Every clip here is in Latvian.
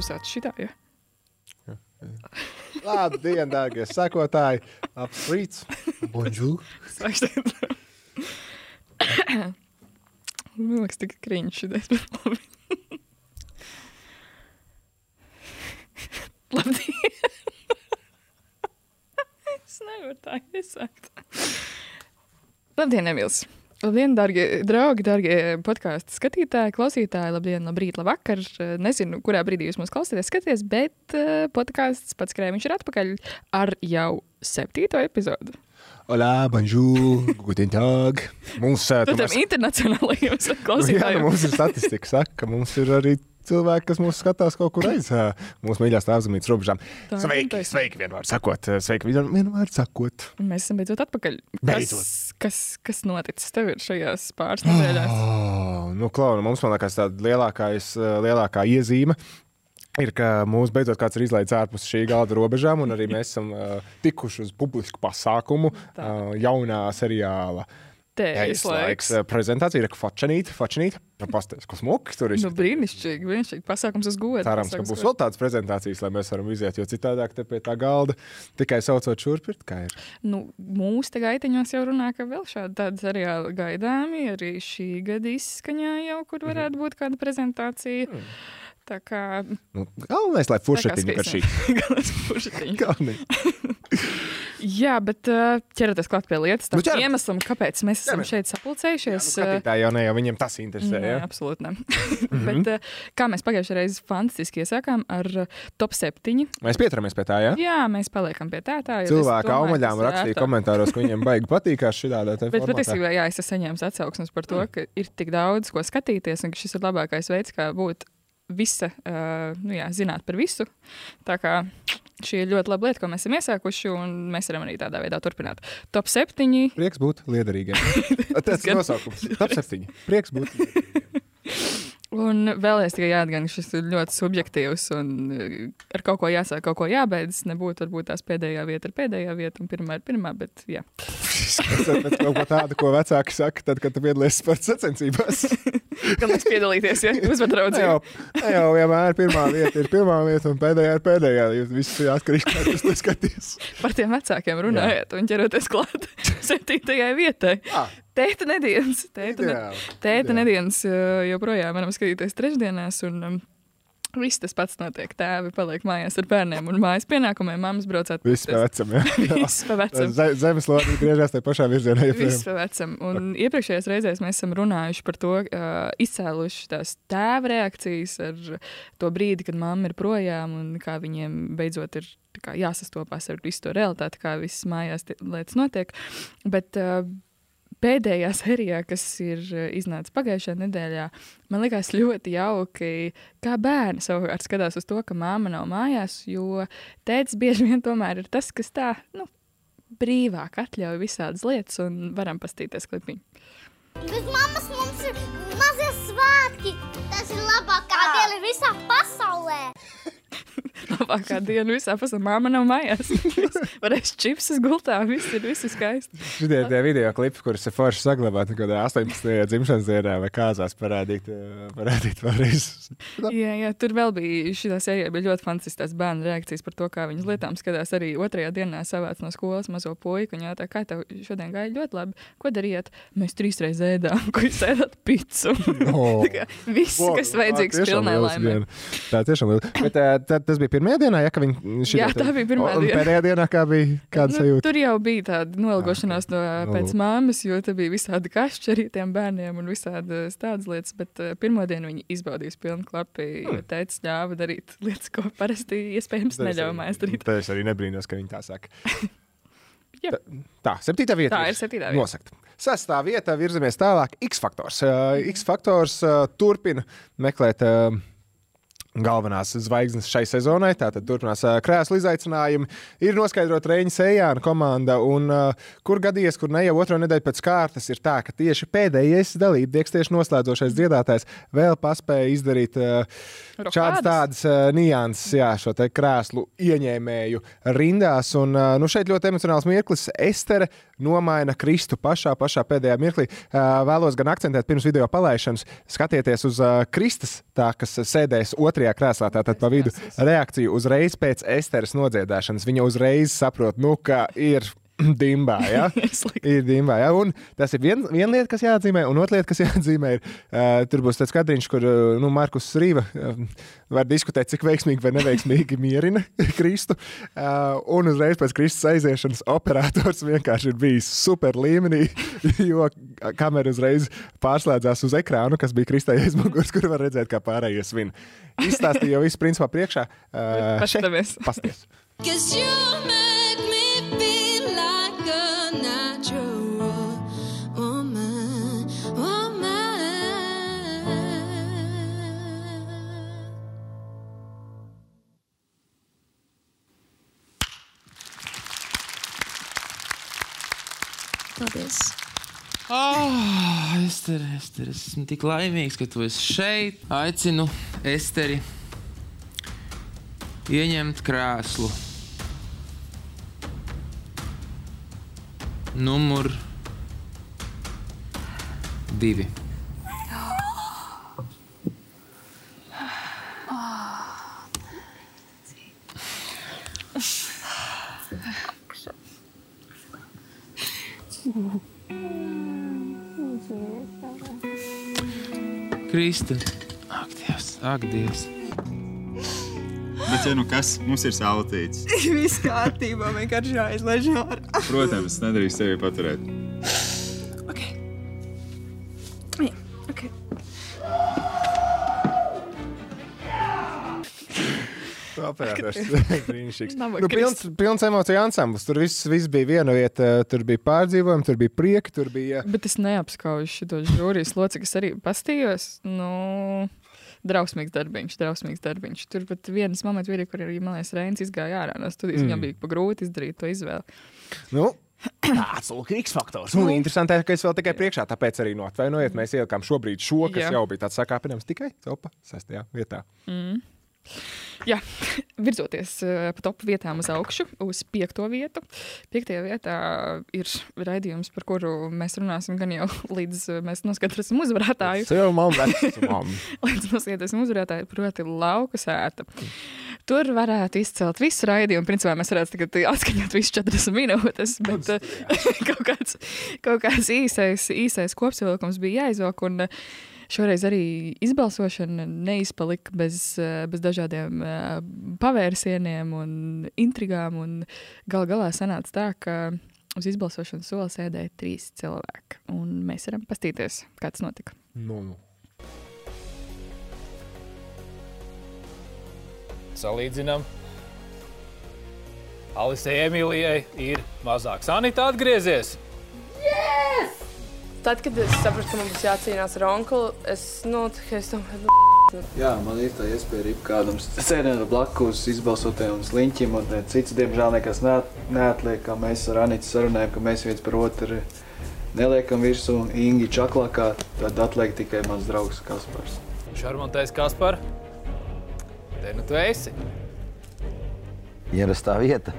Sāc šitā, ja? Labdien, dārgie sekotāji! Apsveic! Bonjour! Sāksim. Man liekas, tik kriņš šitais, bet labi. Labdien! es nevaru tā iesākt. Labdien, Emīls! Labdien, darbie draugi, darbie podkāstu skatītāji, klausītāji. Labdien, labrīt, labvakar. Nezinu, kurā brīdī jūs mūs klausāties, skaties, bet uh, podkāsts pats krēmiņš ir atpakaļ ar jau septīto epizodu. Hola, bonjour, guten tag! Mums, uh, Tad tam internacionālajiem jā, klausītājiem. mums ir statistika, saka, ka mums ir arī cilvēki, kas mūs skatās kaut kur aiz uh, mūsu mīļākās tēvzemītes robežām. Tā Sveiki, sveiki, vienmēr sakot, uh, sveiki, vien- vienmēr sakot. Mēs esam beidzot atpakaļ. Beidzot. Kas, kas, kas noticis tev ir šajās pāris nedēļās? Oh, nu, klauna, mums man liekas, tāda lielākais, uh, lielākā iezīme. Ir, ka mūsu beidzot kāds ir izlaidis ārpus šī galda robežām, un arī mēs esam uh, tikuši uz publisku pasākumu Tā. uh, jaunā seriāla Tējas Tējas laiks. laiks. uh, Prezentācija ir fačanīta, fačanīta. Pastāstiet, kas smuki tur ir. Nu, brīnišķīgi, brīnišķīgi. Pasākums uz godu. Cerams, ka būs vēl tādas prezentācijas, lai mēs varam iziet, jo citādāk te pie tā galda tikai saucot šurp, ir kā ir. Nu, mūsu te gaitiņos jau runā, ka vēl šādi tādi seriāli gaidāmi. Arī šī gada izskaņā jau, kur Mhm. varētu būt kāda prezentācija. Mm. Tā kā Nu, galvenais, lai furšetiņi par šī. Galvenais furšetiņi. Jā, bet ķeraties klāt pie lietas. Tā Nu, ķeramies. iemeslam, kāpēc mēs esam Ķeramies. šeit sapulcējušies. Nu, skatītāji jau ne, jau viņiem tas interesē. Nē, absolūti ne. Mhm. Bet, uh, kā mēs pagājušajā reizē fantastiski iesākām ar top 7. Mēs pieturamies pie tā, ja? Jā, mēs paliekam pie tā. tā Cilvēki ir rakstīja ērtāk. komentāros, ka viņiem baigi patīkās šī tāda Bet patiesībā, jā, es esmu saņēmis atsauksmes par Mm. to, ka ir tik daudz ko skatīties, un ka šis ir labākais veids, kā būt visa, uh, nu jā, zināt par visu. Tā kā šī ir ļoti laba lieta, ko mēs esam iesākuši, un mēs varam arī tādā veidā turpināt. Top 7. Prieks būt liederīgiem. Tas ir nosaukums. Top 7. Prieks būt. liederīgiem. Un vēlreiz tikai jāatgādina, ka šis ir ļoti subjektīvs un uh, ar kaut ko jāsāk, kaut ko jābeidz. Nebūtu varbūt tās pēdējā vieta ir pēdējā vieta, un pirmā ir pirmā, bet jā. Tas ir kaut ko tādu, ko vecāki saka, tad, kad tu piedalies sporta sacensībās. Gan mēs piedalīties, ja uzvar Ne draudzību. jau, ne jau vienmēr pirmā vieta ir pirmā vieta, un pēdējā ir pēdējā. Jūs visi ir atkarīgi no tā, kas to skatīs. Par tiem vecākiem runājot un ķeroties klāt septītajai vietai. Jā, Tēta nedēļas. Tēta, ne, ideāli. tēta Ideāli. nedēļas joprojām varam skatīties trešdienās. Un, um, Viss tas pats notiek. Tēvi paliek mājās ar bērniem un mājas pienākumiem. Māmas brauc Viss pa vecam. jā. Viss pa vecam. Ze- Zemeslode griežās tajā pašā virzienā. Viss pa vecam. Un iepriekšējās reizēs mēs esam runājuši par to, uh, izcēluši tās tēva reakcijas ar to brīdi, kad mamma ir projām un kā viņiem beidzot ir kā jāsastopās ar visu to realitāti, kā visas mājās lietas notiek. Bet uh, pēdējā sērijā, kas ir uh, iznāca pagājušajā nedēļā, man liekas ļoti jauki, kā bērni savukārt skatās uz to, ka māma nav mājās, jo tēvs bieži vien tomēr ir tas, kas tā, nu, brīvāk atļauj visādas lietas un varam pastīties klipiņu. Bez mammas mums ir mazie svētki. Tas ir labākā diena visā pasaulē. Labākā diena visā pasaulē. Māma nav mājās. Varēs čipsus gultā, viss ir, viss skaisti. Šitie tie video klipi, kurus ir forši saglabāti kādā 18. dzimšanas dienā vai kāzās parādīt, eh, parādīt vēlreiz. Jā, jā, tur vēl bija šī sērija, bija ļoti fantastiskas bērnu reakcijas par to, kā viņas lietām skatās. Arī otrajā dienā savāc no skolas mazo puiku. Viņa jautā, kā tev šodien gāja ļoti labi. Ko darījāt? Mēs trīs reizes ēdām, ko jūs ēdat picu. Tā kā Viss, kas vajadzīgs Tā pilnai diena. Tā tiešām liela. Bet eh, tad tas bija pirmajā dienā, ja ka viņi šitie Jā, te- tā bija pirmā diena. Pēdējā dienā kā bija kāda Nu, sajūta? tur jau bija tāda nolgošanās no, Nu, pēc māmas, jo tur bija visādi kašķi arī tiem bērniem un visādas tādas lietas. Bet uh, pirmo dienu viņi izbaudīs pilnu klapu, jo Hmm. teica, ļāva darīt lietas, ko parasti iespējams neļauj mājas darīt. Tā es arī nebrīnos, ka viņi tā saka. Jā. Tā, tā, septītā vieta. Tā ir septītā vieta. Nosakt. Sestā vietā virzamies tālāk. X faktors. Uh, X faktors uh, turpina meklēt. Uh, Galvenās zvaigznes šai sezonai, tātad turpinās uh, krēslu izaicinājumi. Ir noskaidrota Reņģa Sejāna komanda, un uh, kur gadījies, kur ne jau otro nedēļu pēc kārtas, ir tā, ka tieši pēdējais dalībnieks, tieši noslēdzošais dziedātājs, vēl paspēja izdarīt uh, šādas tādas uh, nianses, jā, šo te krēslu ieņēmēju rindās. Un, uh, nu, šeit ļoti emocionāls mirklis. Estere nomaina Kristu pašā, pašā pēdējā mirklī. Vēlos gan akcentēt pirms video palaišanas, skatieties uz Kristus, tā kas sēdēs otrajā krēslā, tātad pa vidu reakciju uzreiz pēc Esteras nodziedāšanas. Viņa uzreiz saprot, nu, ka ir dimbā. Ja? ir dimbā ja? Un tas ir viena vien lieta, kas jāatzīmē, un otra lieta, kas jāatzīmē, ir uh, tur būs tāds kadriņš, kur uh, nu, Markus Rīva uh, var diskutēt, cik veiksmīgi vai neveiksmīgi mierina Kristu. Uh, un uzreiz pēc Kristus aiziešanas operators vienkārši ir bijis super līmenī, jo kamera uzreiz pārslēdzās uz ekrānu, kas bija Kristai aizmugurs, kur var redzēt, kā pārējie svin. Izstāstīja jau visu principā priekšā. Uh, Paskatāmies. Pasties. Paldies! Oh, Ester, Ester, es esmu tik laimīgs, ka tu esi šeit. Aicinu Esteri ieņemt krēslu. Numur divi. Krista, ak, Dievs, ak, Dievs. Bet, ja nu kas, mums ir sautīts. Viss kārtībā, vienkārši jāizlaiž ārā. Protams, nedrīkst sevi paturēt. Ok. Jā, ok. Operators brīnišķīgs. Nu, pilns, pilns emociju ansamblis. Tur viss, viss bija viena vieta. Tur bija pārdzīvojumi, tur bija prieki, tur bija. Bet es neapskaužu šo žūrijas locekli, kas arī pastījos. Nu, drausmīgs darbiņš, drausmīgs darbiņš. Tur pat vienas moments bija, kur arī, man liekas, Reins izgāja ārā no studijas. Mm. Viņam bija pa grūti izdarīt to izvēli. Nu, Tāds lūk, X faktors. Un interesanti, ka es vēl tikai priekšā, tāpēc arī noatvainojiet. Mēs ielikām šobrīd šo, kas Jā. Jau bija tāds sakāpinājums tikai topa sestajā vietā. Jā, virzoties uh, pa top vietām uz augšu, uz piekto vietu. Piektajā vietā ir raidījums, par kuru mēs runāsim gan jau līdz uh, mēs noskatīsim uzvarētāju. Līdz noskatīsim uzvarētāju, proti, lauka sēta. Tur varētu izcelt visu raidījumu. Principā mēs varētu tagad atskaņot visu 40 minūtes, bet uh, kaut kāds, kaut kāds īsais, īsais kopsavilkums bija jāizvelk. Šoreiz arī izbalsošana neizpalika bez, eh, bez dažādiem uh, pavērsieniem un intrigām. Un gal galā sanāca tā, ka uz izbalsošanas sola sēdēja trīs cilvēki. Un mēs varam pastīties, kā tas notika. Nu, nu. Salīdzinām. Alisei Emilijai ir mazāks. Anita atgriezies. Tad, kad es sapratu, ka man būs jācīnās ar onkuli, es, nu, es domāju, Jā, man ir tā iespēja arī kādam sēdēt blakus izbalsotajam sliņķim, un eh, cits, diemžēl, nekas neat, neatliek, kā mēs ar Anitu sarunājam, ka mēs viens par otru neliekam virsū Ingi čaklakā, tad atliek tikai mans draugs Kaspars. Šarmantais Kaspar. Te nu tu esi. Ierastā vieta.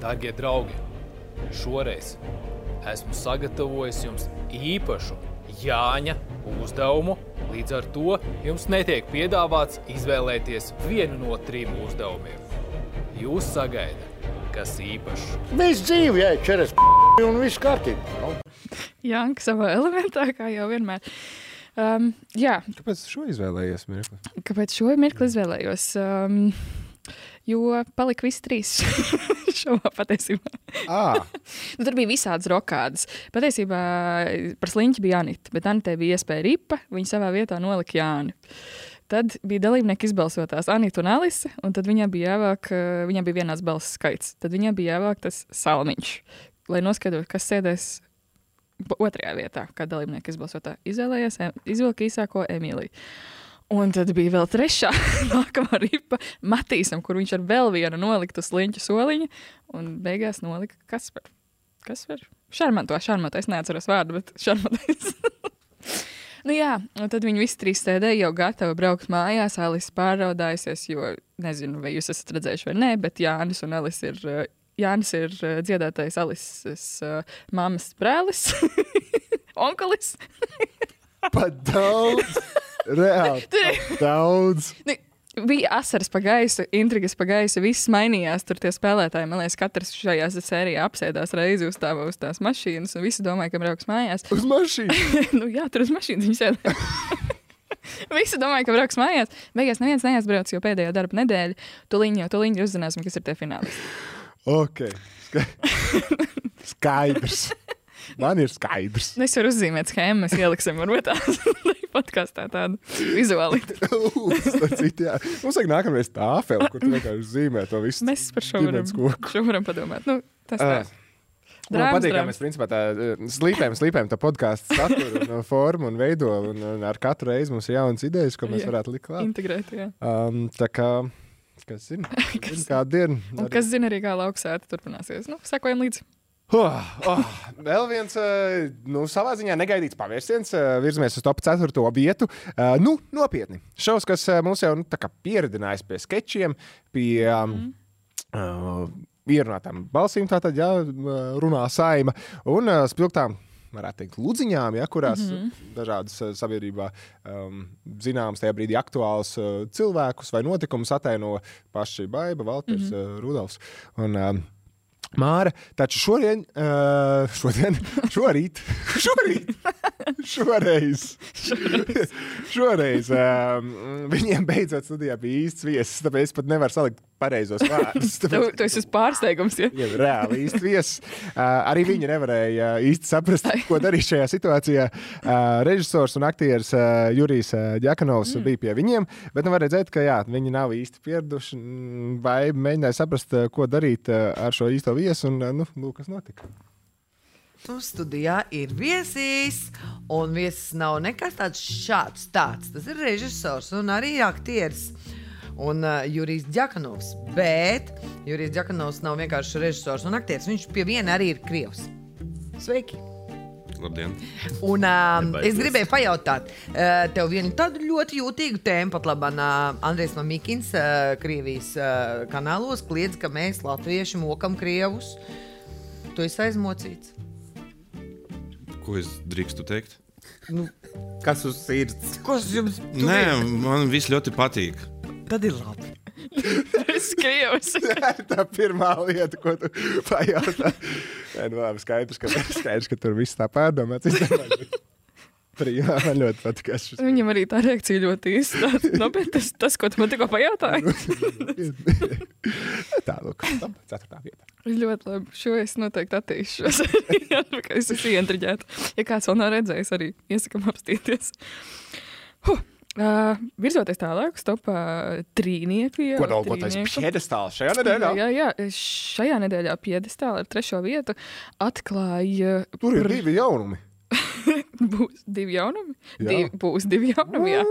Darbie draugi, šoreiz esmu sagatavojis jums īpašu Jāņa uzdevumu. Līdz ar to jums netiek piedāvāts izvēlēties vienu no trim uzdevumiem. Jūs sagaidat, kas īpašs. Mēs dzīvojam, čeras un viss kārtībā. Janka savā elementā, kā jau vienmēr. Um, jā, Kāpēc šo izvēlējies? Mirkli? kāpēc šo mirkli izvēlējos? Um, jo palika visi trīs šovā patiesībā. Nu, tur bija visādas rokādas. Patiesībā par sliņķi bija Anita, bet Anitē bija iespēja ripa. Viņa savā vietā nolika Jāni. Tad bija dalībnieki izbalsotās Anita un Alise, un tad viņai bija jāvāk, eh, viņai bija vienāds balss skaits. Tad viņai bija jāvāk tas salmiņš, lai noskaidrotu, kas sēdēs otrajā vietā, kā dalībnieki izbalsotā. Izvēlējās, izvilka īsāko Emīliju. Un tad bija vēl trešā, nākamā ripa Matīsam, kur viņš ar vēl vienu noliktu sliņķu soliņu, un beigās nolika Kasparu. Kas var? Šarmanto, šarmanto. Es neatceros vārdu, bet šarmantais. nu jā, un tad viņi visi trīs sēdēja jau gatavi braukt mājās. Alis pārraudājusies, jo nezinu, vai jūs esat redzējuši vai nē, bet Jānis un Alis ir uh, Jānis ir uh, dziedātais Alises uh, mammas brālis, onkulis. Pat daudz, reāli. daudz. Nu, Bija asaras pa gaisu, intrigas pa gaisu, viss mainījās. Tur tie spēlētāji, man liekas, katrs šajā sērijā apsēdās reizi uz, tā, uz tās mašīnas, un visi domāja, ka brauks mājās. Uz mašīnas? nu, jā, tur uz mašīnas viņi sēdēja. Visi domāja, ka brauks mājās. Beigās neviens neaizbrauc, jo pēdējā darba nedēļa tuliņā, tuliņā uzzināsim, kas ir tie fināli. Ok. Ska- Skaidrs. Man ir skaidrs. Nu, Es varu uzzīmēt schēmu, mēs ieliksim varbūt tādu podkāstā tādu vizuāli. Citu, jā. Mums vajag nākamreiz tāfeli, kur tu vienkārši zīmē to visu. Mēs par šo varam, koku. šo varam padomāt. Nu, tas tā. Ā. Man patīk, ka mēs principā tā eh, slīpējam, slīpējam to podkāstu saturu un uh, formu un veido. Un, un ar katru reizi mums ir jaunas idejas, ko mēs Jā. varētu likt klāt. Integrēt, jā. Um, tā kā, kas zina, kas kādu dienu. Un kas zina arī, kā lauksēta turpināsies. Nu, sekojam līdzi. Oh, oh, vēl viens, eh, nu, savā ziņā negaidīts pavērsiens. eh, Virzamies uz top 4. vietu. Eh, Nu, nopietni. Šovs, kas mums jau nu, tā kā pieredzinājis pie sketčiem, pie um, uh, ierunātām balsīm, tātad, jā, runā saima un uh, spilgtām. Varētu teikt, lūdziņām, ja, kurās mm. -hmm. dažādas sabiedrībā um, zināmas, tajā brīdī aktuāls uh, cilvēkus vai notikumus ataino paši Baiba, Valters, mm. -hmm. uh, Rudolfs. Un, um, Māra, taču šodien, uh, šodien, šorīt, šorīt, šoreiz, šoreiz um, viņiem beidzot studijā bija īsts viesis, tāpēc es pat nevaru salikt pareizos vārdus. Tu, tu esi pārsteigums, ja? Ir reāli īsts viesis. Uh, arī viņi nevarēja uh, īsti saprast, ko darīt šajā situācijā. Uh, režisors un aktieris uh, Jurijs uh, Džakanovs mm. bija pie viņiem, bet nu, var redzēt, ka jā, viņi nav īsti pieraduši mm, vai mēģināja saprast, uh, ko darīt uh, ar šo īsto viesu. Un, uh, nu, lūk, kas notika. Tu studijā ir viesis, un viesis nav nekas tāds šāds. Tāds. Tas ir režisors un arī aktieris. Un uh, Jurijs Džakanovs. Bet Jurijs Džakanovs nav vienkārši režisors un aktieris. Viņš pie viena arī ir krievs. Sveiki! Labdien! Un, Nebaidies. es gribēju pajautāt, uh, tev vienu tādu ļoti jūtīgu tēmu, pat labi, uh, Andrēs Mamikins, uh, Krievijas uh, kanālos kliedz, ka mēs, latvieši, mokam krievus. Tu esi aizmocīts. Ko es drīkstu teikt? Nu, Kas uz sirds? Kas jums Nē, man viss ļoti patīk. Tad ir labi. Es krievs. Tā ir tā pirmā lieta, ko tu pajautā. Nē, nu, labi, skaidrs, ka, skaidrs, ka tur viss tā pārdomāts. Bet Prīmā, man ļoti patīk. šis. Viņam arī tā reakcija ļoti īsta. Nu, bet tas, tas, ko tu man tikko pajautāji, Tā, lūk, top, ceturtā vieta. ir ļoti labi. Šo es noteikti attīstīšos. es esmu ientriģēta. Ja kāds vēl nav redzējis, arī iesakām apstīties. Huh. Uh, virzoties tālāk, stopā trīnieki. Ko daugotais trīnieku. piedestāls šajā nedēļā? Jā, jā, šajā nedēļā piedestāla ar trešo vietu atklāja. Tur ir divi jaunumi. Būs divi jaunumi. Jā. Divi, būs divi jaunumi. Jā.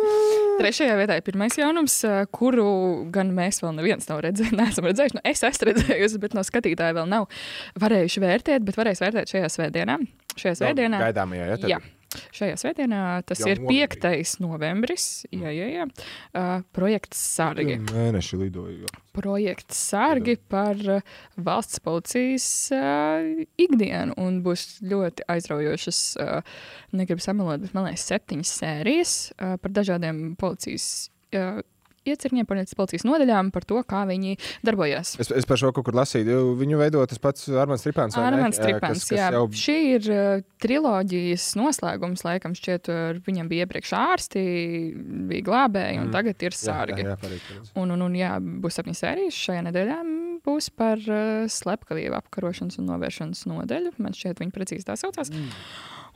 Trešajā vietā ir pirmais jaunums, kuru gan mēs vēl neviens nav redzējuši. Neesam redzējuši. Nu, es esmu redzējusi, bet no skatītāja vēl nav varējuši vērtēt, bet varēs vērtēt šajā svētdienā. Šajā svētdienā. gaidāmajā, ja, Jā. Šajā svētdienā tas Jau ir novembrī. 5. novembris. Jā, jā, jā. Uh, projekts Sārgi. Mēneši lidoju. jā. Projekts Sārgi par uh, valsts policijas uh, ikdienu. Un būs ļoti aizraujošas, uh, negribu samalot, bet man liekas, septiņas sērijas uh, par dažādiem policijas. Uh, Iecirņiem policijas nodaļām, par to, kā viņi darbojas. Es, es par šo kaut kur lasīju. Viņu veido tas pats Armāns Stripāns. Armāns kas jā. jau Šī ir uh, triloģijas noslēgums, laikam, šķiet, viņam bija iepriekš ārsti, bija glābēji, un Mm. tagad ir Jā, sārgi. jā, jā, pareizi, pareizi. un, un, un jā, būs septiņas sērijas šajā nedēļā. mm, Būs par uh, slepkavību apkarošanas un novēršanas nodeļu. Man šķiet, viņi precīzi tā saucās.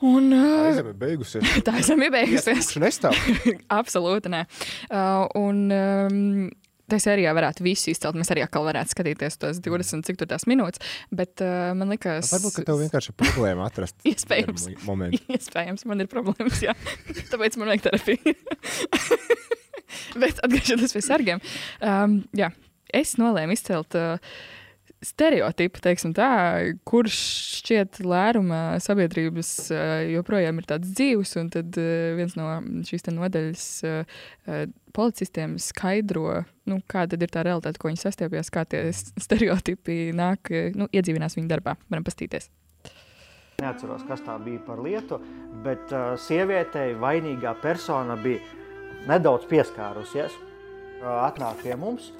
Un, Tā uh, izeme beigusies. tā esam iebeigusies. Iesprūkšu nestāv. Absolūti nē. Uh, un, um, Tā sērijā varētu visu izcelt. Mēs arī atkal varētu skatīties tos 20, cik tur tās minūtes. Bet uh, man liekas, Varbūt, ka tev vienkārši ir problēma atrast. Iespējams. Iespējams, man ir problēmas, jā. Tāpēc man vajag terapiju. Bet atgriežoties pie sargiem, um, jā, es nolēmu izcelt uh, stereotipi, teiksim tā, kurš šķiet lēruma sabiedrības eh, joprojām ir tāds dzīves, un tad eh, viens no šīs te nodaļas eh, policistiem skaidro, nu, kāda ir tā realitāte, ko viņi sastiepjas, kā tie stereotipi nāk, nu, iedzīvinās viņu darbā. Varam pastīties. Neatceros, kas tā bija par lietu, bet uh, sievietei vainīgā persona bija nedaudz pieskārusies. Uh, atnāk pie mums,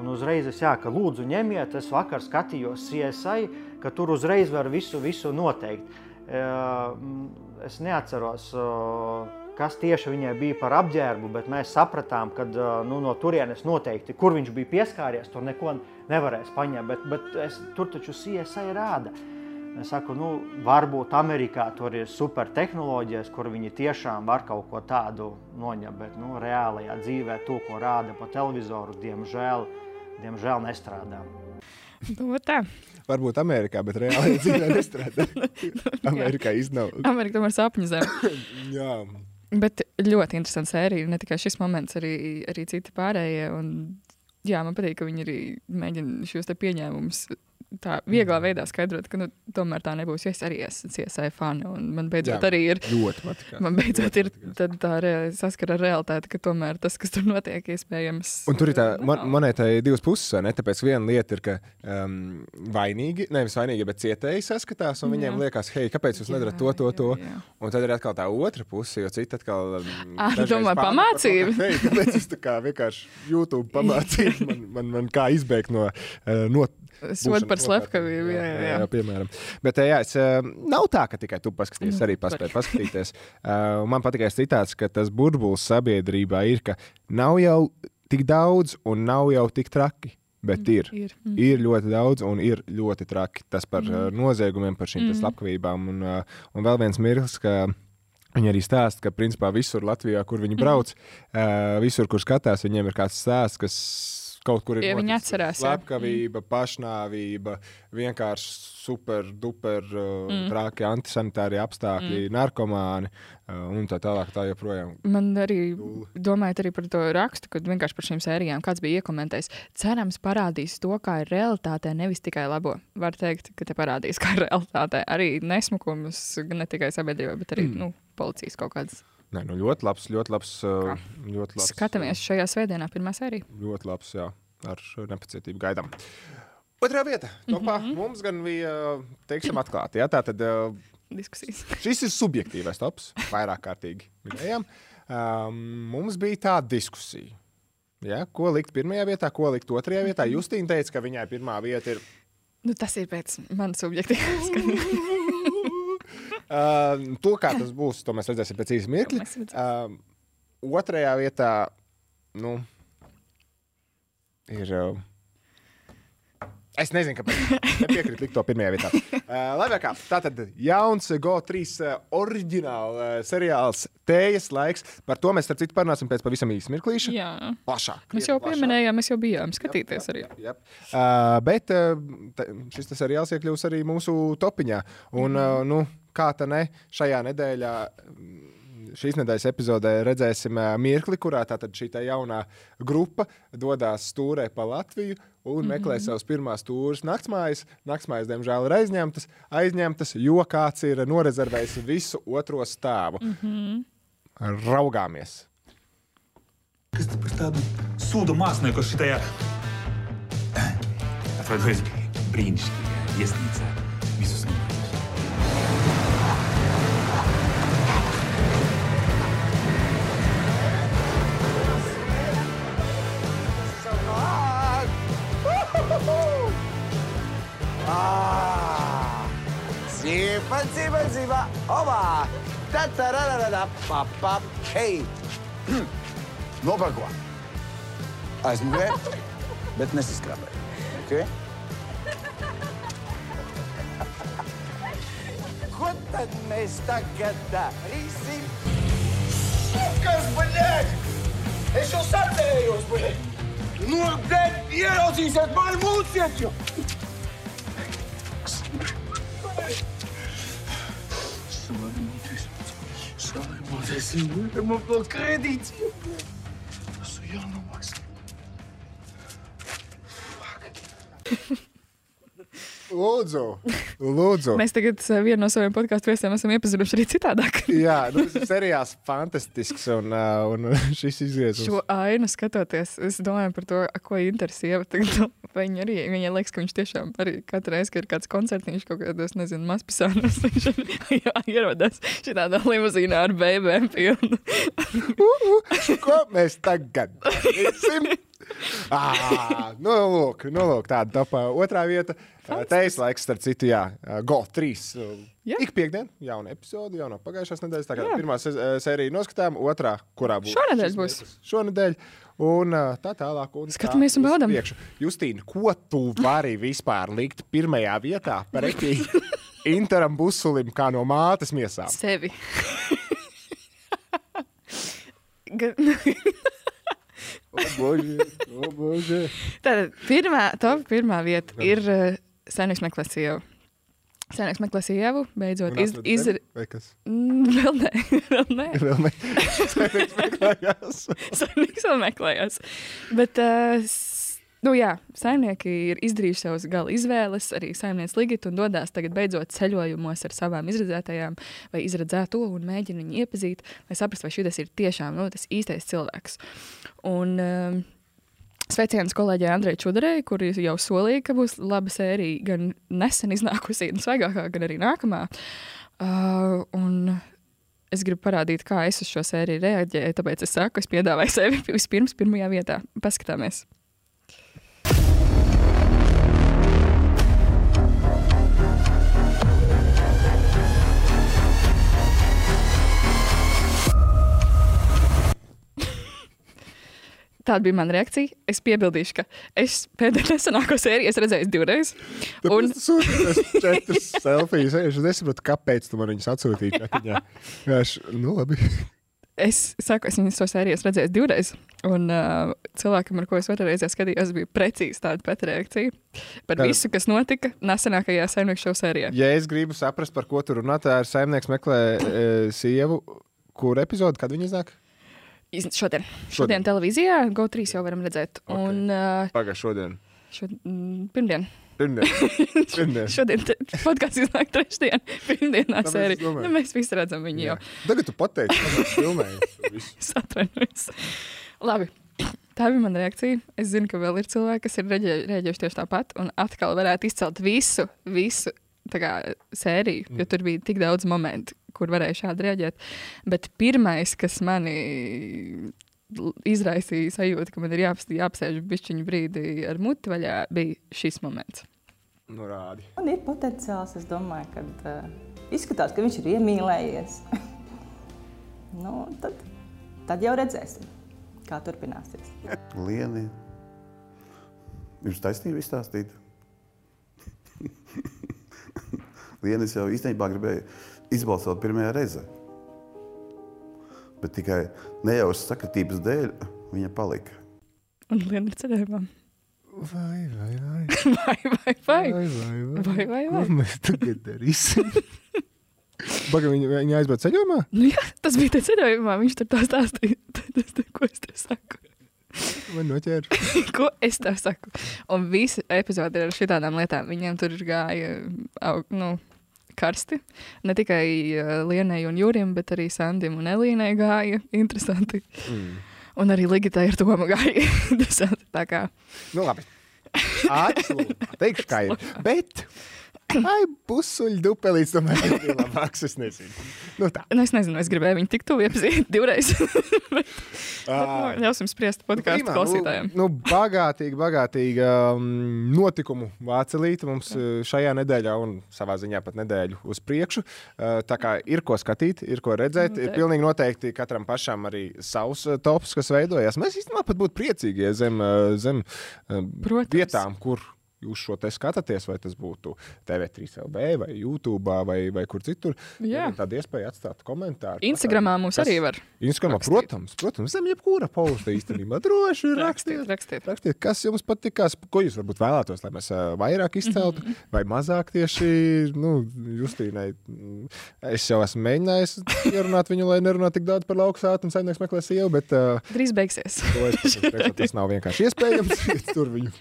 un uzreiz es jā, ka lūdzu ņemiet, es vakar skatījos CSI, ka tur uzreiz var visu, visu noteikt. Mm, es neatceros, kas tieši viņai bija par apģērbu, bet mēs sapratām, ka nu, no turienes noteikti, kur viņš bija pieskāries, tur neko nevarēs paņemt, bet, bet es, tur taču CSI rāda. Es saku, nu, varbūt Amerikā tur ir super tehnoloģijas, kur viņi tiešām var kaut ko tādu noņemt, bet nu, reālajā dzīvē to, ko rāda pa televizoru, diemžēl, diemžēl nestrādā. Nu, tā. Varbūt Amerikā, bet reāli dzīvē nestrādā. Amerikā iznāk. Amerika tomēr sapņu zem. Jā. Bet ļoti interesanti sērija. Ne tikai šis moments, arī, arī citi pārējie. Un, jā, man patīk, ka viņi arī mēģina šos te pieņēmumus tā vieglā veidā skaidrot, ka nu, tomēr tā nebūs. Es arī esmu CSI fani. un Man beidzot Jā, arī ir. ļoti patikās. Man beidzot Ļoti ir tad tā rea- saskara ar realitāti, ka tomēr tas, kas tur notiek, iespējams. Un tur ir tā mon monētai divas puses, vai ne? Tāpēc viena lieta ir, ka um, vainīgi, nevis vainīgi, bet cietēji saskatās, un viņiem Jā. liekas, hei, kāpēc jūs nedarat to, to, to? Un tad ir atkal tā otra puse, jo citi atkal. Um, Ah, dažreiz domā, pamana par to, pamācība? Hei, kāpēc es tā kā vienkārši YouTube pamācīju, man, man, man kā izbēgt no. Uh, no Sodu par slepkavību, jā, jā, jā. jā, piemēram. Bet eh, jā, es, eh, nav tā, ka tikai tu paskaties, Nu, arī paspēji paskatīties. Uh, man patīk citāts, ka tas burbulis sabiedrībā ir, ka nav jau tik daudz un nav jau tik traki. Bet ir. ir. Mm. ir ļoti daudz un ir ļoti traki. Tas par mm. Mm. noziegumiem, par šīm mm. Mm. slepkavībām. Un, un vēl viens mirklis, ka viņi arī stāsta, ka principā visur Latvijā, kur viņi brauc, uh, visur, kur skatās, viņiem ir kāds stāsts, kas kaut kur ir. Ja viņi atcerās. Slepkavība, pašnāvība, vienkārši super, duper uh, Mm. mm. traki, antisanitārie apstākļi, mm. narkomāni uh, un tā tālāk. Tā joprojām. Man arī domājot arī par to rakstu, kad vienkārši par šīm sērijām kāds bija iekomentējis. Cerams, parādīs to, kā ir realitātē, nevis tikai labo. Var teikt, ka te parādīs, kā ir realitātē. Arī nesmukumus, ne tikai sabiedrībā, bet arī nu, policijas kaut kādas. Nē, nu ļoti labs, ļoti labs. Ļoti labs Skatāmies šajā svētdienā, pirmā sērija. Ļoti labs, jā. Ar nepacietību gaidām. Otrā vieta. Topā, mm -hmm. Mums gan bija, teiksim, atklāti. Jā, tā tad diskusijas. Šis ir subjektīvais tops. Vairāk kārtīgi minējām. Um, mums bija tāda diskusija. Ja, ko likt pirmajā vietā, ko likt otrajā vietā? Justīna teica, ka viņai pirmā vieta ir. Nu, tas ir pēc manas subjektīvas skatījuma. Uh, to, kā tas būs, to mēs redzēsim pēc īsa mirkļa. Uh, otrajā vietā nu, ir. Uh, Es nezinu, kāpēc. Nepiekrītu likt to pirmajā vietā. Uh, Labi, kā tā tad jauns GO3 uh, oriģināla uh, seriāls Tējas laiks. Par to mēs, starp citu, parunāsim pēc pavisam īsa mirklīša. Jā. Plašāk. Mēs jau pieminējām, mēs jau bijām skatīties arī. Jep. Uh, bet uh, šis tas seriāls iekļūs arī mūsu topiņā. Un, uh, nu, kā tā ne, šajā nedēļā, mm, šīs nedēļas epizodē redzēsim mirkli, kurā tātad šī tā jaunā grupa dodas stūrē pa Latviju un meklē Mhm. savus pirmās stūres naktsmājas. Naktsmājas, diemžēl, ir aizņemtas, aizņemtas, jo kāds ir norezervējis visu otro stāvu. Mhm. Raugāmies! Kas par tādu sūdu mākslinieku šitajā? Atvainojiet, brīnišķīgajā viesnīcā. Zipa, zipa, zipa, oba! Ta ta ra ra ra pa pa, hei! Nopako! Aizmugurē, bet nesiskrāpē. Okay? Ko tad mēs tagad darīsim? Kas, bļaļ? Es jau sacerējos, bļaļ! Nu, bļaļ, ieraudzīsiet mani mūciet, jo! Salaimoties. Man vēl kredīts. Tas ir jānomaksā. Lūdzu, lūdzu. Mēs tagad uh, vienu no saviem podkāstu viesiem esam iepazinuši arī citādāk. Jā, nu, tas ir seriāls fantastisks, un, uh, un šis izgriezums. Šo ainu skatoties, es domāju par to, ko interesē. Vai viņa arī viņai liekas, ka viņš tiešām arī katru reizi, kad ir kāds koncerts, kaut kādos, nezinu, mazpilsēnos, viņš ierodas šādā limuzīnā ar bēbēm pilnu. Ko mēs tagad darīsim? Ah, nu, lūk, nu, lūk, tāda topā. Otrā vieta. Teis laiks, starp citu, jā, Golf 3. Jā. Ik piekdien, jauna epizode, jau no pagājušās nedēļas. Tā kā Jā. pirmā sērija noskatām, otrā, kurā būs Šonedēļ šis būs. Šonedēļ. Un tā tālāk. Un Skatāmies un tā baudam. priekšu. Justīna, ko tu vari vispār likt pirmajā vietā pretī Interam Busulim kā no mātes miesām? Sevi. Gan- O, bože, o, bože. Tātad pirmā, top pirmā vieta ir uh, Saimnieks meklē sievu. Saimnieks meklē sievu, beidzot iz, iz, vai kas? Mm, vēl nē, vēl nē. Vēl ne. Saimnieks meklējās. Saimnieks vēl meklējās. Bet, uh, nu jā, saimnieki ir izdarījuši savus gala izvēles, arī saimnieks Ligita un dodas tagad beidzot ceļojumos ar savām izredzētajām vai izredzēto un mēģina viņu iepazīt, lai saprastu, vai šis ir tiešām nu, tas īstais cilvēks. Un, um, Sveiciens kolēģei Andrei Čudarei, kur jau solīja, ka būs laba sērija, gan nesen iznākusī, gan svaigākā, gan arī nākamā. Uh, un es gribu parādīt, kā es uz šo sēriju reaģēju. Tāpēc es saku, es piedāvāju sevi vispirms pirmajā vietā. Paskatāmies! Tāda bija mana reakcija. Es piebildīšu, ka es pēdējā nesenāko sēriju esmu redzējis divreiz. Un tas ir četras selfijas. Es nesaprotu, kāpēc tu man viņus atsūtīji. Vienkārši, Nu, labi. Es saku, es viņu šo sēriju esmu redzējis divreiz. Un uh, cilvēkam, ar ko es otrā reizē skatījos, bija precīzi tāda pati reakcija par Tāda- visu, kas notika nesenākajā saimnieku šovu sērijā. Ja es gribu saprast, par ko tu runā, tā ir saimnieks meklē e, sievu. Kur epizode, kad viņa iznāk? Šodien. Šodien. Šodien televīzijā GO3 jau varam redzēt. Okay. Un, uh, Pagaidā šodien. šod, mm, pirmdien. Pirmdien. Pirmdien. Šodien podkāsts iznāk trešdien, pirmdienā domāju. Nu, mēs visi redzam viņu jau. Tagad tu pateici, ka tas filmēji. Es atvainojos. Labi. Tā bija mana reakcija. Es zinu, ka vēl ir cilvēki, kas ir reaģējuši tieši tāpat, un atkal varētu izcelt visu, visu kā, sēriju, mm. jo tur bija tik daudz momentu, kur varēja šādi reaģēt. Bet pirmais, kas manī l- izraisīja sajūtu, ka man ir jāpas, jāapsēž bišķiņu brīdi ar muti vaļā, bija šis moments. Nu, rādi. Man ir potenciāls. Es domāju, ka uh, izskatās, ka viņš ir iemīlējies. nu, tad, tad jau redzēsim, kā turpināsies. Lieni, jums taisnība izstāstīt. Lienis jau īstenībā gribēja izbalsot pirmajā reizē. Bet tikai nejausmas sakritības dēļ viņa palika. Un Liena ir ceļojumā. Vai, vai, vai. vai, vai, vai. Vai, vai, vai. vai, vai, vai. Ko mēs tagad darīsim? Pagaidām, viņa, viņa aizbrauca ceļojumā? Nu, jā, tas bija tajā ceļojumā. Viņš tur tā stāstīja. Tas, ko es tev saku? Man noķēra. ko es tev saku? Un visi epizodi ir ar šādām lietām. Viņiem tur gāja nu, karsti. Ne tikai uh, Lienai un Jurim, bet arī Sandim un Elīnai gāja. Interesanti. Mm. Un arī Ligitai ar Tomu gāja. Interesanti. Tā kā Nu, labi. Absolūti. Teikšu, kā ir. Bet. Ai, pusuļu dupelīts, tomēr ir bija labāks. Es nezinu. Nu, tā. nu, es nezinu, es gribēju viņu tik tuvu iepazīt divreiz. bet, nu, ļausim spriest podkāstu Prīmā, klausītājiem. Nu, nu, bagātīgi, bagātīgi um, notikumu vācelīte mums uh, šajā nedēļā un savā ziņā pat nedēļu uz priekšu. Uh, tā kā ir ko skatīt, ir ko redzēt. Ir Noteikti. pilnīgi noteikti katram pašam arī savs uh, tops, kas veidojas. Mēs īstenībā pat būtu priecīgi ja zem, uh, zem uh, vietām, kur. Jūs šo te skatāties, vai tas būtu TV3, LV, vai YouTube, vai, vai kur citur. Jā. Ir tāda iespēja atstāt komentāru. Instagramā mūs Kas- arī var Instagramā, protams, protams, zem jebkura pausta īstenībā. Droši rakstiet, rakstiet, rakstiet, kas jums patikās, ko jūs varbūt vēlētos, lai mēs vairāk izceltu, Mhm. vai mazāk tieši nu, Justīnai. mm, Es jau esmu mēģinājis ierunāt viņu, lai nerunātu tik daudz par lauksātu un saimnieks meklē sievu, bet uh, Drīz beigsies. es, priekšā tas nav vienkārši iespējams. Tur viņu